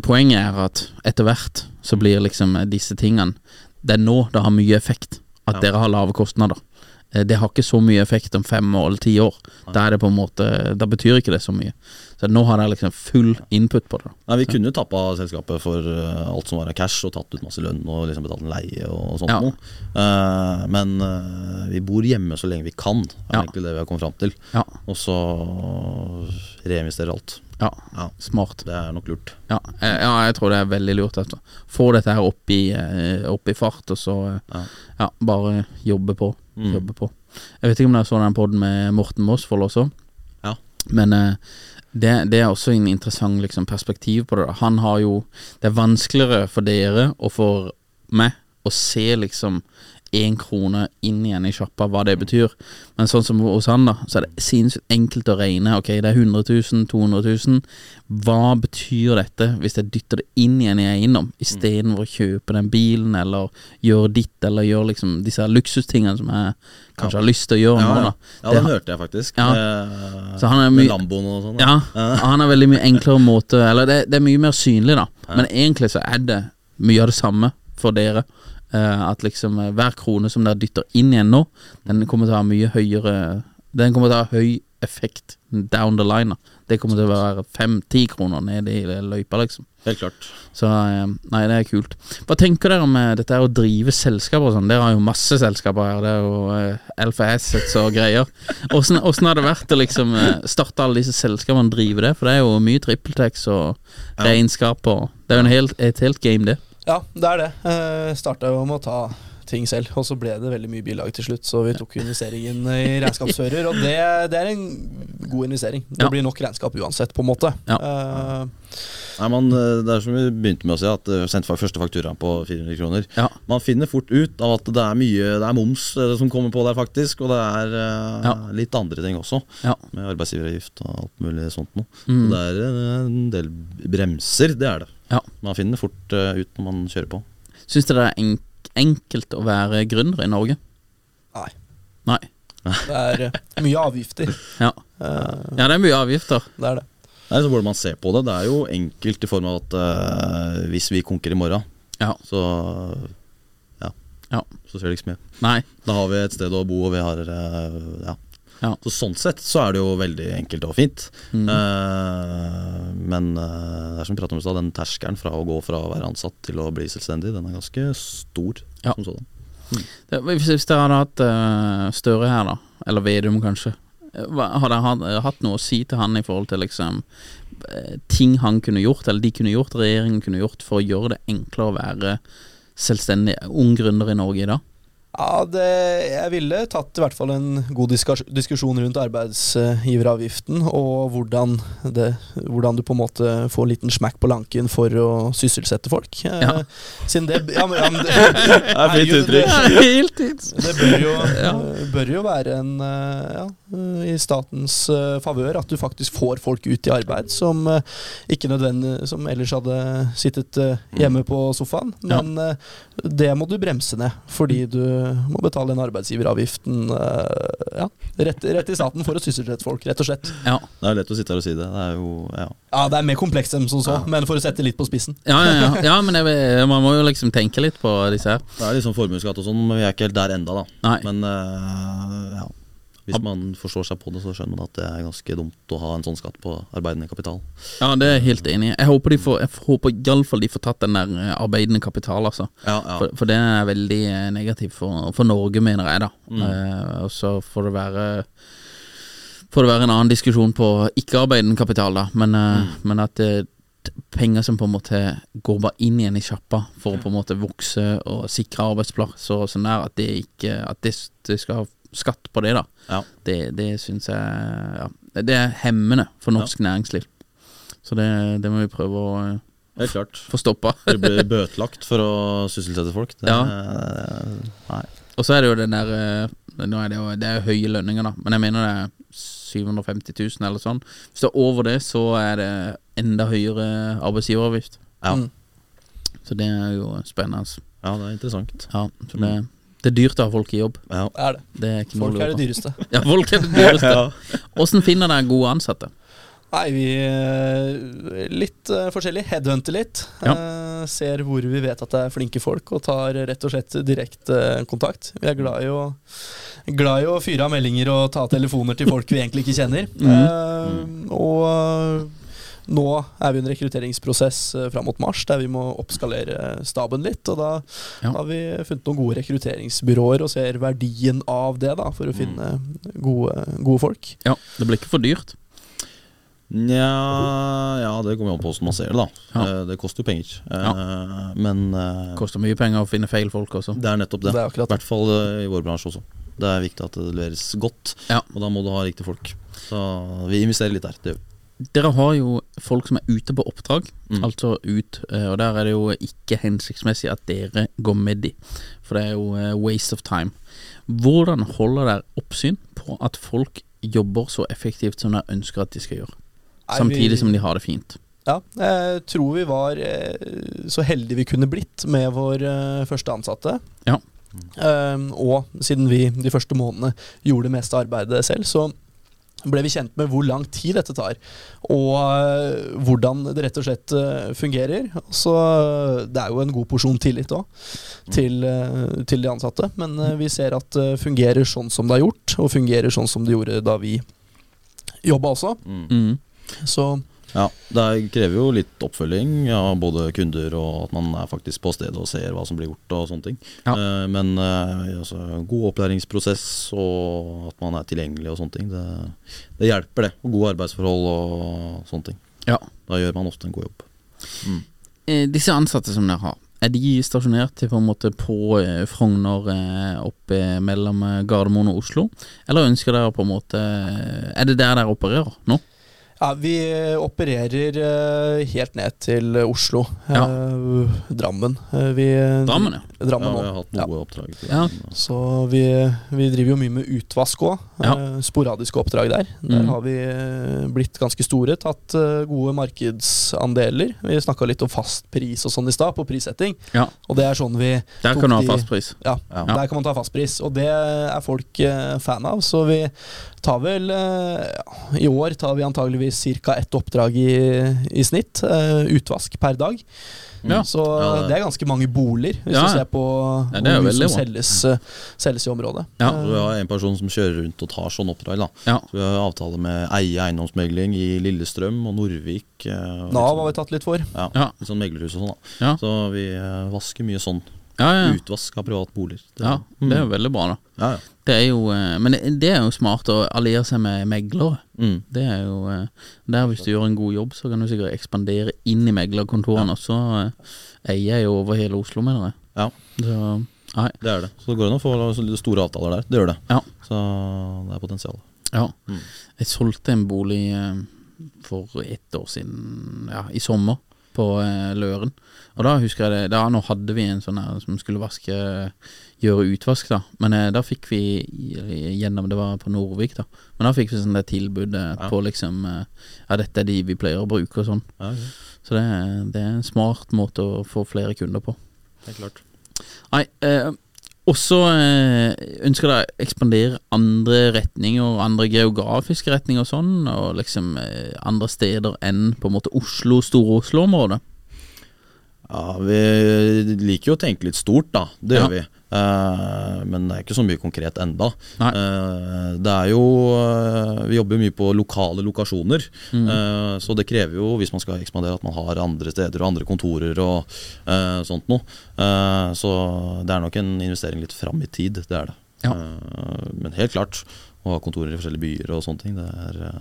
poenget er at etter hvert så blir liksom disse tingene Det er nå det har mye effekt at dere har lave kostnader. Eh, det har ikke så mye effekt om fem år eller ti år. Da er det på en måte Da betyr ikke det så mye. Så nå har jeg liksom full input på det. Nei, Vi kunne jo tappa selskapet for eh, alt som var av cash, og tatt ut masse lønn og liksom betalt en leie og sånt Ja. Eh, men uh, vi bor hjemme så lenge vi kan, er Ja. egentlig det vi har kommet fram til. Ja. Og så reinvestere alt. Ja, Ja. smart. Det er nok lurt. Ja, ja, jeg tror det er veldig lurt. Altså. Få dette her opp i, opp i fart, og så Ja. ja, bare jobbe på. Mm. jobber på. Jeg vet ikke om dere så den podden med Morten Mosvold også, Ja. men eh, det, det er også en interessant liksom, perspektiv på det. da. Han har jo Det er vanskeligere for dere og for meg å se liksom én krone inn igjen i sjappa, hva det betyr. Men sånn som hos han, da, så er det sinnssykt enkelt å regne. Ok, det er 100 000, 200 000. Hva betyr dette hvis jeg dytter det inn igjen i eiendom, istedenfor å kjøpe den bilen, eller gjøre ditt, eller gjøre liksom disse luksustingene som jeg kanskje har lyst til å gjøre Ja, nå, da. ja Det den hørte jeg faktisk. Ja. Med, Så han er med Lamboen og sånn. Ja, han er veldig mye enklere måte Eller det, det er mye mer synlig, da. Men egentlig så er det mye av det samme for dere. Eh, at liksom eh, hver krone som dere dytter inn igjen nå, den kommer til å ha mye høyere Den kommer til å ha høy effekt down the line. Det kommer til å være fem-ti kroner ned i løypa, liksom. Helt klart. Så eh, nei, det er kult. Hva tenker dere om dette å drive selskaper og sånn? Dere har jo masse selskaper her. Det er jo Alpha Assets og greier. Åssen har det vært å liksom starte alle disse selskapene og drive det? For det er jo mye trippeltex og regnskap og Det er jo en helt, et helt game, det. Ja, det er det. Uh, Starta jo med å ta ting selv, og så ble det veldig mye bilag til slutt. Så vi tok investeringen i regnskapsfører, og det, det er en god investering. Det Ja. blir nok regnskap uansett, på en måte. Ja. Uh, Nei, man, eh, det er som vi begynte med å si, at eh, sendte første faktura på 400 kroner. Ja. Man finner fort ut av at det er mye Det er moms eh, som kommer på der, faktisk. Og det er uh, Ja. litt andre ting også, Ja. med arbeidsgiveravgift og alt mulig sånt noe. Mm. Så det er eh, en del bremser, det er det. Ja. Man finner fort eh, ut når man kjører på. Syns dere det er enk enkelt å være gründer i Norge? Nei. Nei. det er eh, mye avgifter. Ja. Eh, ja, det er mye avgifter. det er det. Nei, så burde man se på det. Det er jo enkelt i form av at uh, hvis vi konker i morgen, Ja. så ja, Ja. så ser det ikke så mye. Nei. Da har vi et sted å bo, og vi har uh, ja. Ja. Så sånn sett så er det jo veldig enkelt og fint. Mm. Uh, men uh, det er som vi pratet om i stad, den terskelen fra å gå fra å være ansatt til å bli selvstendig, den er ganske stor. Ja. Som sådan. Det, hvis, dere hadde hatt uh, Støre her, da, eller Vedum kanskje, hadde dere hatt, noe å si til han i forhold til liksom ting han kunne gjort, eller de kunne gjort, regjeringen kunne gjort, for å gjøre det enklere å være selvstendig ung gründer i Norge i dag? Ja, det, jeg ville tatt i hvert fall en god diskusjon rundt arbeidsgiveravgiften, og hvordan, det, hvordan du på en måte får en liten smekk på lanken for å sysselsette folk. Eh, Ja. Siden det ja, men, ja, men det, er fint uttrykk. det- Helt Det bør jo, eh, bør jo være en eh, ja, eh, i statens uh, favør at du faktisk får folk ut i arbeid som eh, ikke nødvendig Som ellers hadde sittet eh, hjemme på sofaen. Men eh, det må du bremse ned, fordi du må betale den arbeidsgiveravgiften eh, ja, rett, rett i staten for å sysselsette folk, rett og slett. Ja. Det er lett å sitte her og si det. Det er jo ja. Ja, Det er mer komplekst enn som så, men for å sette litt på spissen. Ja, ja, ja. ja men jeg, man må jo liksom tenke litt på disse her. Det er sånn formuesskatt og sånn, men vi er ikke helt der enda da. Nei. Men eh, ja. Hvis man forstår seg på det, så skjønner man at det er ganske dumt å ha en sånn skatt på arbeidende kapital. Ja, det er jeg helt enig i. Jeg håper, de får, jeg håper iallfall de får tatt den der eh, arbeidende kapital, altså. Ja, ja. For, for det er veldig eh, negativt for, for Norge, mener jeg, da. Mm. Eh, og så får det være Får det være en annen diskusjon på ikke-arbeidende kapital, da. Men, eh, Mm. men at det penger som på en måte går bare inn igjen i sjappa for å på en måte vokse og sikre arbeidsplasser og sånn der, at det ikke At det, det skal skatt på det, da. Ja. Det, det syns jeg ja, Det er hemmende for norsk næringsliv. Så det, det må vi prøve å eh, Helt klart. få stoppa. Det blir bøtelagt for å sysselsette folk. Det, Ja. Nei. Og så er det jo den der eh, er det jo det er høye lønninger, da, men jeg mener det er 750 000 eller sånn. Hvis det er over det, så er det enda høyere arbeidsgiveravgift. Ja. Mm. Så det er jo spennende. ja, det er interessant. Ja, så det, det er dyrt å ha folk i jobb. Ja. Det er det. Det er ikke Folk er det dyreste. Ja, folk er det dyreste. Åssen finner dere gode ansatte? Nei, vi eh, Litt uh, forskjellig. Headhunter litt. Ja. Eh, eh, ser hvor vi vet at det er flinke folk, og tar rett og slett direkte kontakt. Vi er glad i å, glad i å fyre av meldinger og ta telefoner til folk vi egentlig ikke kjenner. Eh, og nå er vi i en rekrutteringsprosess eh, fram mot mars der vi må oppskalere staben litt. Og da Ja. har vi funnet noen gode rekrutteringsbyråer og ser verdien av det da, for å finne gode, gode folk. Ja, det blir ikke for dyrt. Nja Ja, det kommer jo an på hvordan man ser det, da. Ja. Eh, Det koster jo penger. Ja. Men det Koster mye penger å finne feil folk også. det er nettopp det. Det er I hvert fall eh, i vår bransje også. Det er viktig at det leveres godt, Ja. og da må du ha riktige folk. Så vi investerer litt der. Det gjør vi. Dere har jo folk som er ute på oppdrag, Mm. altså ut, eh, og der er det jo ikke hensiktsmessig at dere går med de, for det er jo eh, waste of time. Hvordan holder dere oppsyn på at folk jobber så effektivt som dere ønsker at de skal gjøre, Nei, samtidig vi- som de har det fint? Ja, jeg tror vi var eh, så heldige vi kunne blitt med vår første ansatte. Ja. Um, og siden vi de første månedene gjorde det meste arbeidet selv, så ble vi kjent med hvor lang tid dette tar. Og eh, hvordan det rett og slett eh, fungerer. Så eh, det er jo en god porsjon tillit òg til, til de ansatte. Men vi ser at det fungerer sånn som det har gjort, og fungerer sånn som det gjorde da vi jobba også. Mm. Så Ja, Det krever jo litt oppfølging av både kunder og at man er faktisk på stedet og ser hva som blir gjort og sånne ting. Ja. Eh, Men eh, altså, god opplæringsprosess og at man er tilgjengelig og sånne ting, det, det hjelper det. Og gode arbeidsforhold og sånne ting. Ja. Da gjør man ofte en god jobb. Mm. disse ansatte som dere har, er de stasjonert på på eh, Frogner eh, oppe mellom eh, Gardermoen og Oslo? Eller ønsker dere på en måte eh, Er det der dere opererer nå? Ja, Vi opererer eh, helt ned til Oslo. Ja. Eh, Drammen. Eh, vi, Drammen, ja. Drammen Ja, vi har hatt Ja. oppdrag. Ja. Så vi, vi driver jo mye med utvask òg. Ja. sporadiske oppdrag der. Der Mm. har vi eh, blitt ganske store. Tatt eh, gode markedsandeler. Vi snakka litt om fast pris og sånn i stad, på prissetting. Ja. Og det er sånn vi Der kan du ha fast pris. Ja, Ja. der kan man ta fast pris. og det er folk eh, fan av. Så vi tar vel eh, I år tar vi antageligvis ca. ett oppdrag i, i snitt. eh, utvask per dag. Ja. Så Ja, det- det er ganske mange boliger, hvis Ja, du ser på Ja, hvor mye som selges, eh, selges i området. Ja. Vi har en person som kjører rundt og tar sånn oppdrag. da Ja. Så Vi har avtale med Eie eiendomsmegling i Lillestrøm og Norvik. og Nav sånn- har vi tatt litt for. Ja, Ja. litt sånn meglerhus og sånn. da Ja. Så vi vasker mye sånn. Ja, ja. Utvask av private boliger. Det- ja, det er jo veldig bra, da. ja, ja. Det er jo, eh, men det, er jo smart å alliere seg med meglere. Mm. Det er jo eh, Der hvis du gjør en god jobb, så kan du sikkert ekspandere inn i meglerkontorene. Og så eh, eier jeg jo over hele Oslo, mener jeg. Ja, Så det er det. Så det går an å få store avtaler der. Det gjør det. Ja. Så det er potensial. Ja. Mm. Jeg solgte en bolig for ett år siden, ja, i sommer, på eh, Løren. Og da husker jeg det Da Nå hadde vi en sånn her som skulle vaske gjøre utvask, da. Men eh, da fikk vi gjennom Det var på Norvik, da. Men da fikk vi sånn det tilbudet Ja. på liksom eh, Ja, dette er de vi pleier å bruke og sånn. Ja, ok. Så det, det er en smart måte å få flere kunder på. Det er klart. Nei, eh, også så ønsker de å ekspandere andre retninger, andre geografiske retninger og sånn, og liksom eh, andre steder enn på en måte Oslo, Store-Oslo-området? Ja, Vi liker jo å tenke litt stort, da. Det Ja. gjør vi. Uh, men det er ikke så mye konkret enda. Eh, det er jo uh, Vi jobber mye på lokale lokasjoner. Mm. Så det krever jo, hvis man skal ekspandere, at man har andre steder og andre kontorer og sånt noe. Så det er nok en investering litt fram i tid. Det er det. Ja. Men helt klart, å ha kontorer i forskjellige byer og sånne ting, det er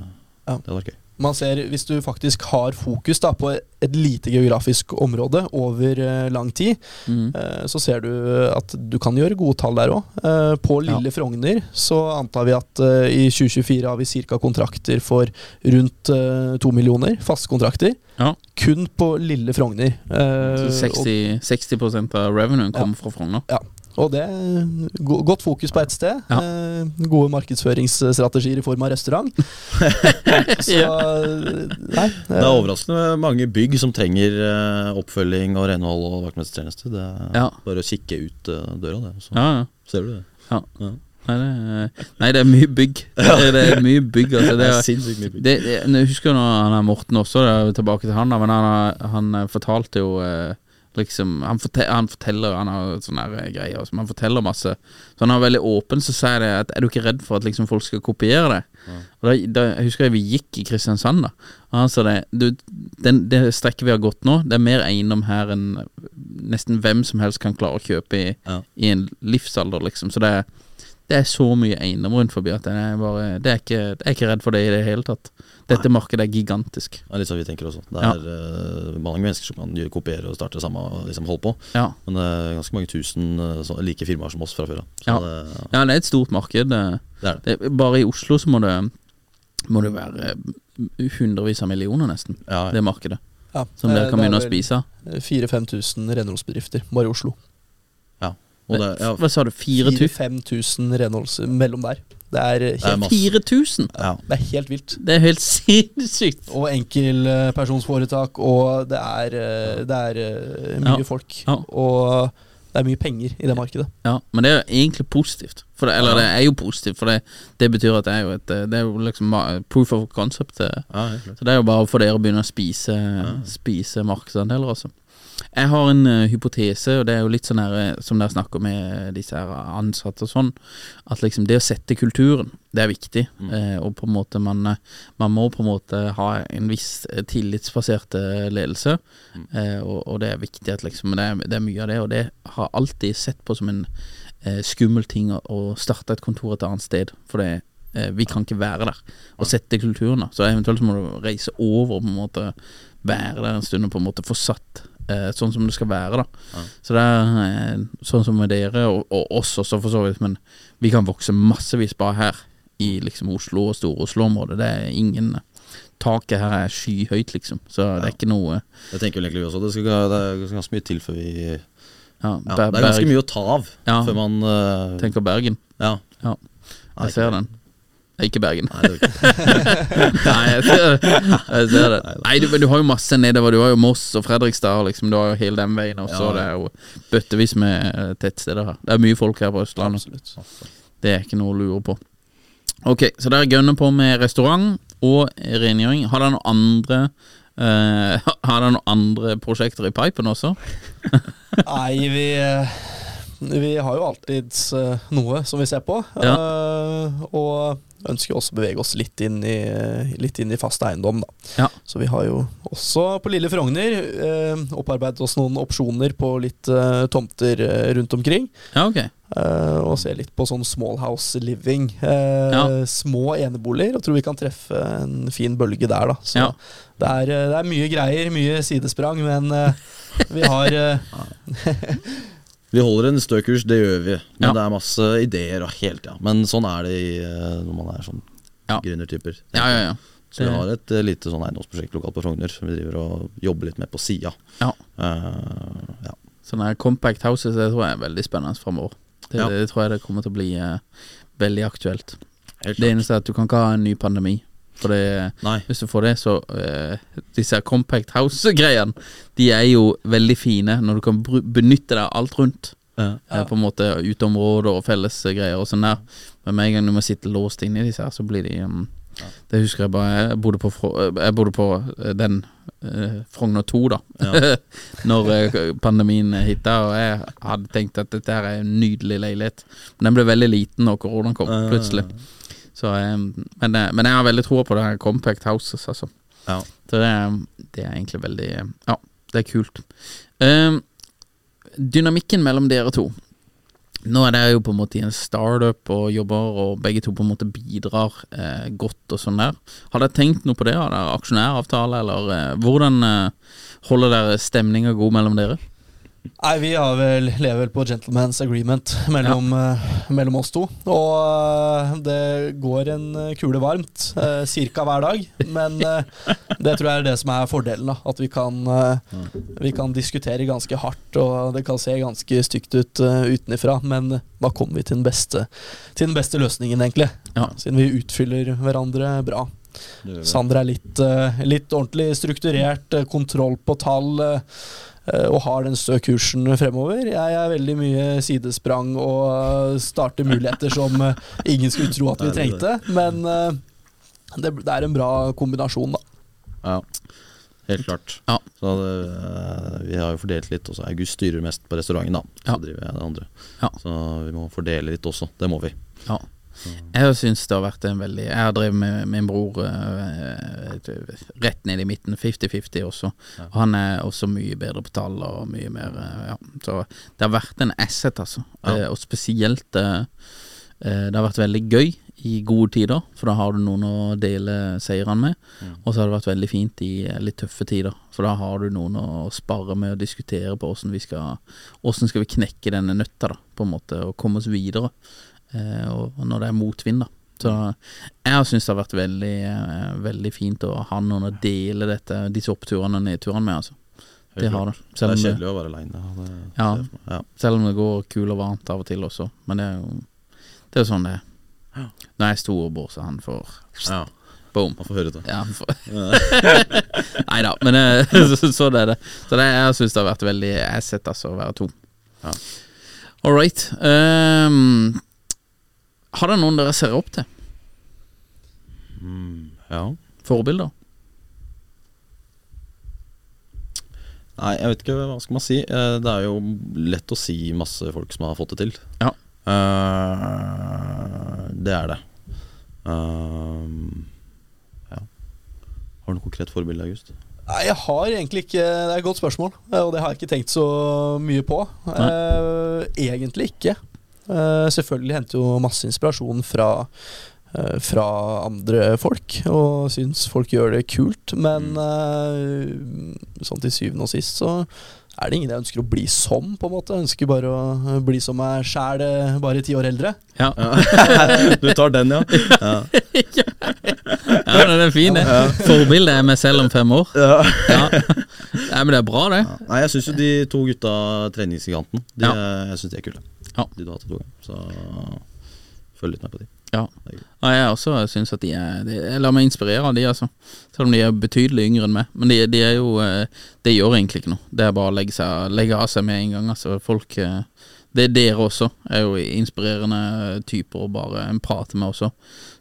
Ja. Det hadde vært gøy. Man ser, Hvis du faktisk har fokus da på et lite geografisk område over eh, lang tid, Mm. eh, så ser du at du kan gjøre gode tall der òg. Eh, på Ja. Frogner så antar vi at eh, i 2024 har vi ca. kontrakter for rundt eh, to millioner. Faste kontrakter. Ja. Kun på Lille Frogner. Eh, Så 60, 60 av revenuen kommer Ja. fra Frogner. ja. Og det er godt fokus på ett sted. Ja. Eh, gode markedsføringsstrategier i form av restaurant. så nei. Det er overraskende mange bygg som trenger eh, oppfølging og renhold og vaktmestertjeneste. Det er Ja. bare å kikke ut eh, døra, det. Så Ja, ja. ser du det. Ja. Ja. Nei, det er, nei, det er mye bygg. Det, er mye bygg. Altså. Det er, sinnssykt mye bygg. det, jeg husker når han er Morten også, det er tilbake til han, men han, han eh, fortalte jo eh, Liksom, han, fortel, han forteller Han har sånne eh, greier som han forteller masse. Så han er veldig åpen. Så sier det at er du ikke redd for at liksom folk skal kopiere det? Og da, da jeg husker jeg vi gikk i Kristiansand, da. Og han sa det du, den, Det strekket vi har gått nå, det er mer eiendom her enn nesten hvem som helst kan klare å kjøpe i, Ja. i en livsalder, liksom. Så det er, det er så mye eiendom rundt forbi at det er bare det er ikke, Jeg er ikke redd for det i det hele tatt. Dette markedet er gigantisk. Det er litt sånn vi tenker også. Det Ja. er eh, mange mennesker som kan kopiere og starte samme og liksom holde på. Ja. Men det er ganske mange tusen eh, så, like firmaer som oss fra før av. Så Ja. det, Ja, det er et stort marked. Det, det er det. det, bare i Oslo så må det Må det være eh, hundrevis av millioner, nesten. Ja, Det markedet. Ja, Som dere eh, kan begynne å spise. spise. 4000-5000 renholdsbedrifter bare i Oslo. Ja. Og det, ja, Hva sa du? 4000? 4000-5000 renholds mellom der. Det er eh, helt, 4000? ja. det er helt vilt. Det er helt sinnssykt. Og enkeltpersonsforetak, og det er, eh, det er eh, mye Ja. folk. Ja. Og det er mye penger i det markedet. Ja, men det er egentlig positivt. For det, eller det er jo positivt, for det, det betyr at det er jo et Det er jo liksom proof of concept. ja. Så det er jo bare for dere å begynne å spise, spise markedsandeler, altså. Jeg har en uh, hypotese, og det er jo litt sånn her eh, som dere snakker med disse her ansatte og sånn, at liksom det å sette kulturen, det er viktig. Eh, og på en måte man, man må på en måte ha en viss tillitsbasert ledelse, ledelse, uh, og, og det er viktig at liksom det er, det er mye av det, og det har alltid sett på som en skummel ting å, å starte et kontor et annet sted, for det vi kan ikke være der og sette kulturen. da Så eventuelt må du reise over og på en måte være der en stund og på en måte få satt sånn som det skal være. da Så det er eh, sånn som med dere, og, og oss også for så vidt, men vi kan vokse massevis bare her i liksom Oslo og Stor-Oslo-området. Det er ingen Taket her er skyhøyt, liksom, så det er ikke noe Det tenker vel egentlig også. Det, skal, det er ganske mye til før vi ja, ja, Det er ganske mye å ta av Ja. før man uh, Tenker Bergen. Ja. Ja, jeg ser den. Ikke Bergen. Nei, jeg ser, jeg ser det. Nei, du, men du har jo masse nedover. Du har jo Moss og Fredrikstad, liksom. Du har jo hele den veien også. Ja, ja. Det er jo bøttevis med eh, tettsteder her. Det er mye folk her på Østlandet. Absolutt. Det er ikke noe å lure på. Ok, så dere gønner på med restaurant og rengjøring. Har dere noen andre uh, Har dere noen andre prosjekter i pipen også? Nei, vi eh, Vi har jo alltids eh, noe som vi ser på. Ja. eh, og ønsker også å bevege oss litt inn i, litt inn i fast eiendom, da. Ja. Så vi har jo også på lille Frogner eh, opparbeidet oss noen opsjoner på litt tomter rundt omkring. Ja, okay. og ser litt på sånn small house living. Små eneboliger, og tror vi kan treffe en fin bølge der, da. Så det, er, det er mye greier, mye sidesprang, men vi har Vi holder en stø kurs, det gjør vi. Men Ja. det er masse ideer og helt, ja. Men sånn er det i, eh, når man er sånn Ja. gründertyper. Ja, ja, ja. Så vi har et eh, lite sånn eiendomsprosjekt lokalt på Frogner som vi driver og jobber litt med på sida. Ja. Uh, ja. Sånne compact houses det tror jeg er veldig spennende framover. Det, Ja. det tror jeg det kommer til å bli uh, veldig aktuelt. Det eneste er at du kan ikke ha en ny pandemi. For det, Nei. hvis du får det, så uh, Disse compact house-greiene, de er jo veldig fine når du kan benytte deg av alt rundt. Ja. Uh, På en måte uteområder og fellesgreier og sånn der. Men med en gang du må sitte låst inne i disse her, så blir de um, Det husker jeg bare Jeg bodde på, jeg bodde på eh, den eh, Frogner 2, da. Ja. Når eh, pandemien hitta, og jeg hadde tenkt at dette her er en nydelig leilighet. Men den ble veldig liten når koronaen kom, plutselig. Så, men, eh, men jeg har veldig troa på det her Compact Houses, altså. Ja. Så det, det er egentlig veldig eh, Ja, det er kult. Um, dynamikken mellom dere to. Nå er dere jo på en måte i en startup og jobber, og begge to på en måte bidrar eh, godt og sånn der. Har dere tenkt noe på det? Har dere aksjonæravtale, eller eh, hvordan eh, holder dere stemninga god mellom dere? Nei, vi har vel, lever vel på gentleman's agreement mellom, eh, mellom oss to. Og uh, det går en eh, kule varmt uh, ca. hver dag. Men eh, det tror jeg er det som er fordelen. da At vi kan, eh, vi kan diskutere ganske hardt, og det kan se ganske stygt ut uh, utenifra. Men da kommer vi til den beste, til den beste løsningen, egentlig. Ja. Siden vi utfyller hverandre bra. Sander er litt, eh, litt ordentlig strukturert, eh, kontroll på tall, eh, eh, og har den stø kursen fremover. Jeg er veldig mye sidesprang og eh, starter muligheter som eh, ingen skulle tro at vi trengte. Men eh, det, er en bra kombinasjon, da. Ja. Helt klart. Ja. Så det, eh, vi har jo fordelt litt også. August styrer mest på restauranten, da. Så Ja. driver jeg det andre. Ja. Så vi må fordele litt også. Det må vi. Ja. Jeg syns det har vært en veldig Jeg har drevet med min bror uh, rett ned i midten, 50-50 også. Og han er også mye bedre på tall og mye mer uh, Ja. Så det har vært en asset, altså. Ja. Uh, og spesielt Det har vært veldig gøy i gode tider, for da har du noen å dele seirene med. Og så har det vært veldig fint i litt tøffe tider, for da har du noen å spare med og diskutere på åssen vi skal Åssen skal vi knekke denne nøtta, da, på en måte, og komme oss videre. Eh, og og når det er motvind, da. Så jeg syntes det har vært veldig, eh, veldig fint å ha noen å dele dette, disse oppturene og nedturene med, altså. Det har det. Selv er om det, kjedelig å være aleine. Ja. ja. selv om det går kul og varmt av og til også. Men det er jo Det er jo sånn det er. Når jeg er storebror, så han får ja. boom. Han får høre det. Ja, Nei da, men eh, så, så det er det. Så det, jeg syns det har vært veldig Jeg har sett altså, å være to. Ja. All right. ehm, har dere noen dere ser opp til? Ja. Forbilder? Nei, jeg vet ikke hva skal man si. Eh, Det er jo lett å si masse folk som har fått det til. Ja. Uh, det er det. Uh, ja. Har du noe konkret forbilde, August? Nei, jeg har egentlig ikke Det er et godt spørsmål, og det har jeg ikke tenkt så mye på. Uh, egentlig ikke. Eh, selvfølgelig henter jo masse inspirasjon fra eh, fra andre folk, og syns folk gjør det kult. Men eh, sånn til syvende og sist så er det ingen jeg ønsker å bli som, på en måte. Jeg ønsker bare å bli som meg sjæl, bare ti år eldre. Ja. du tar den, ja? ja. ja, den er fin, det. Forbildet er meg selv om fem år. Ja. Nei, men det er bra, det. Nei, jeg syns jo de to gutta treningsgiganten De, Ja. Jeg synes de er kule. Ja. De hatt. Så følg litt med på de. Ja. Ja, jeg også syns at de er de, Jeg lar meg inspirere av de, altså. Selv om de er betydelig yngre enn meg. Men de, de er jo eh, Det gjør egentlig ikke noe. Det er bare å legge, seg, legge av seg med en gang. Altså, folk eh, Det er dere også. Er jo inspirerende typer å bare prate med også.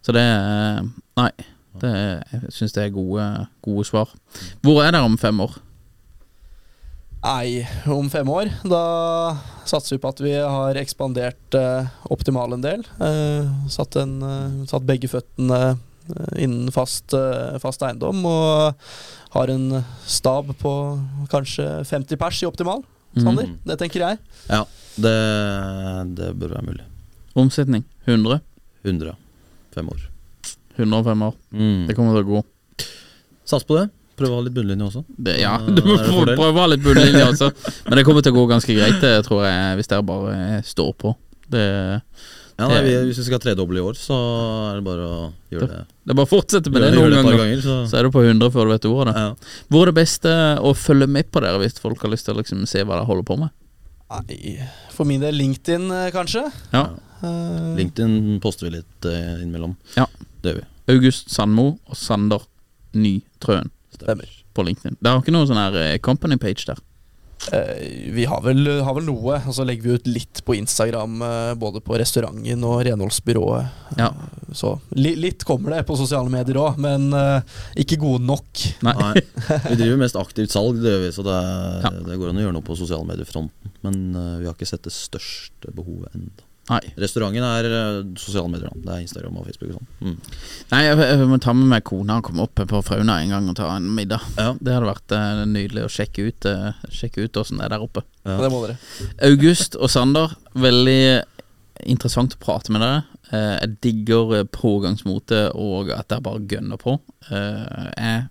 Så det er Nei. Det jeg syns det er gode, gode svar. Hvor er dere om fem år? Nei, om fem år. Da satser vi på at vi har ekspandert eh, optimal en del. Eh, satt, en, eh, satt begge føttene eh, innen fast, eh, fast eiendom. Og har en stab på kanskje 50 pers i optimal. Sander, det tenker jeg. Ja, det, det burde være mulig. Omsetning? 100? 100. Fem år. 105 år. Mm. Det kommer til å gå. Sats på det. Prøve å ha litt bunnlinje også. Det, ja, du må det prøve å ha litt bunnlinje også. Men det kommer til å gå ganske greit, det tror jeg, hvis dere bare står på. Det, Ja, nei, vi, Hvis vi skal tredoble i år, så er det bare å gjøre det. det er bare å fortsette med det det noen ganger. ganger, så, Så er du på 100 før du vet ordet. da. ja. Hvor er det beste å følge med på dere hvis folk har lyst til å liksom se hva dere holder på med? Nei, for min del LinkedIn, eh, kanskje. Ja. Uh, LinkedIn poster vi litt uh, innimellom. Ja. Det gjør vi. August Sandmo og Sander Ny Trøen Stemmer. på LinkedIn. Det har ikke noe sånn her eh, company page der. Eh, vi har vel, har vel noe, og så legger vi ut litt på Instagram, eh, både på restauranten og renholdsbyrået. Ja. Eh, Så li, litt kommer det på sosiale medier òg, men eh, ikke gode nok. Nei. Nei, vi driver mest aktivt salg, det gjør vi, så det, Ja. det går an å gjøre noe på sosiale medier-fronten. Men vi har ikke sett det største behovet ennå. Nei. Restauranten er eh, sosiale medier. Det er Instagram og Facebook og sånn. Mm. Nei, jeg, jeg må ta med meg kona og komme opp på Frauna en gang og ta en middag. Ja. Det hadde vært uh, nydelig å sjekke ut uh, Sjekke ut åssen det er der oppe. Ja. Det må dere. August og Sander, veldig interessant å prate med dere. Uh, jeg digger pågangsmote og at dere bare gønner på. Eh, jeg,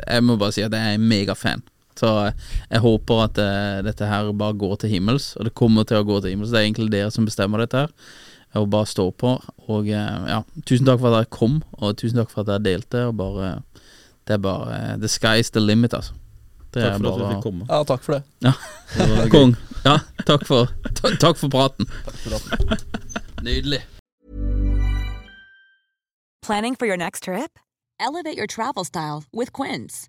jeg må bare si at jeg er megafan. Så eh, jeg håper at eh, dette her bare går til himmels, og det kommer til å gå til himmels. Det er egentlig dere som bestemmer dette her. Og bare stå på. Og eh, ja, tusen takk for at dere kom, og tusen takk for at dere delte. Og bare Det er bare The sky's the limit, altså. Det Takk for for at bare- vi fikk komme. Ja, takk for det. Ja. Det. Kong. Ja, takk for, ta- takk for praten. Nydelig. Planning for your next trip? Elevate your travel style with Quince.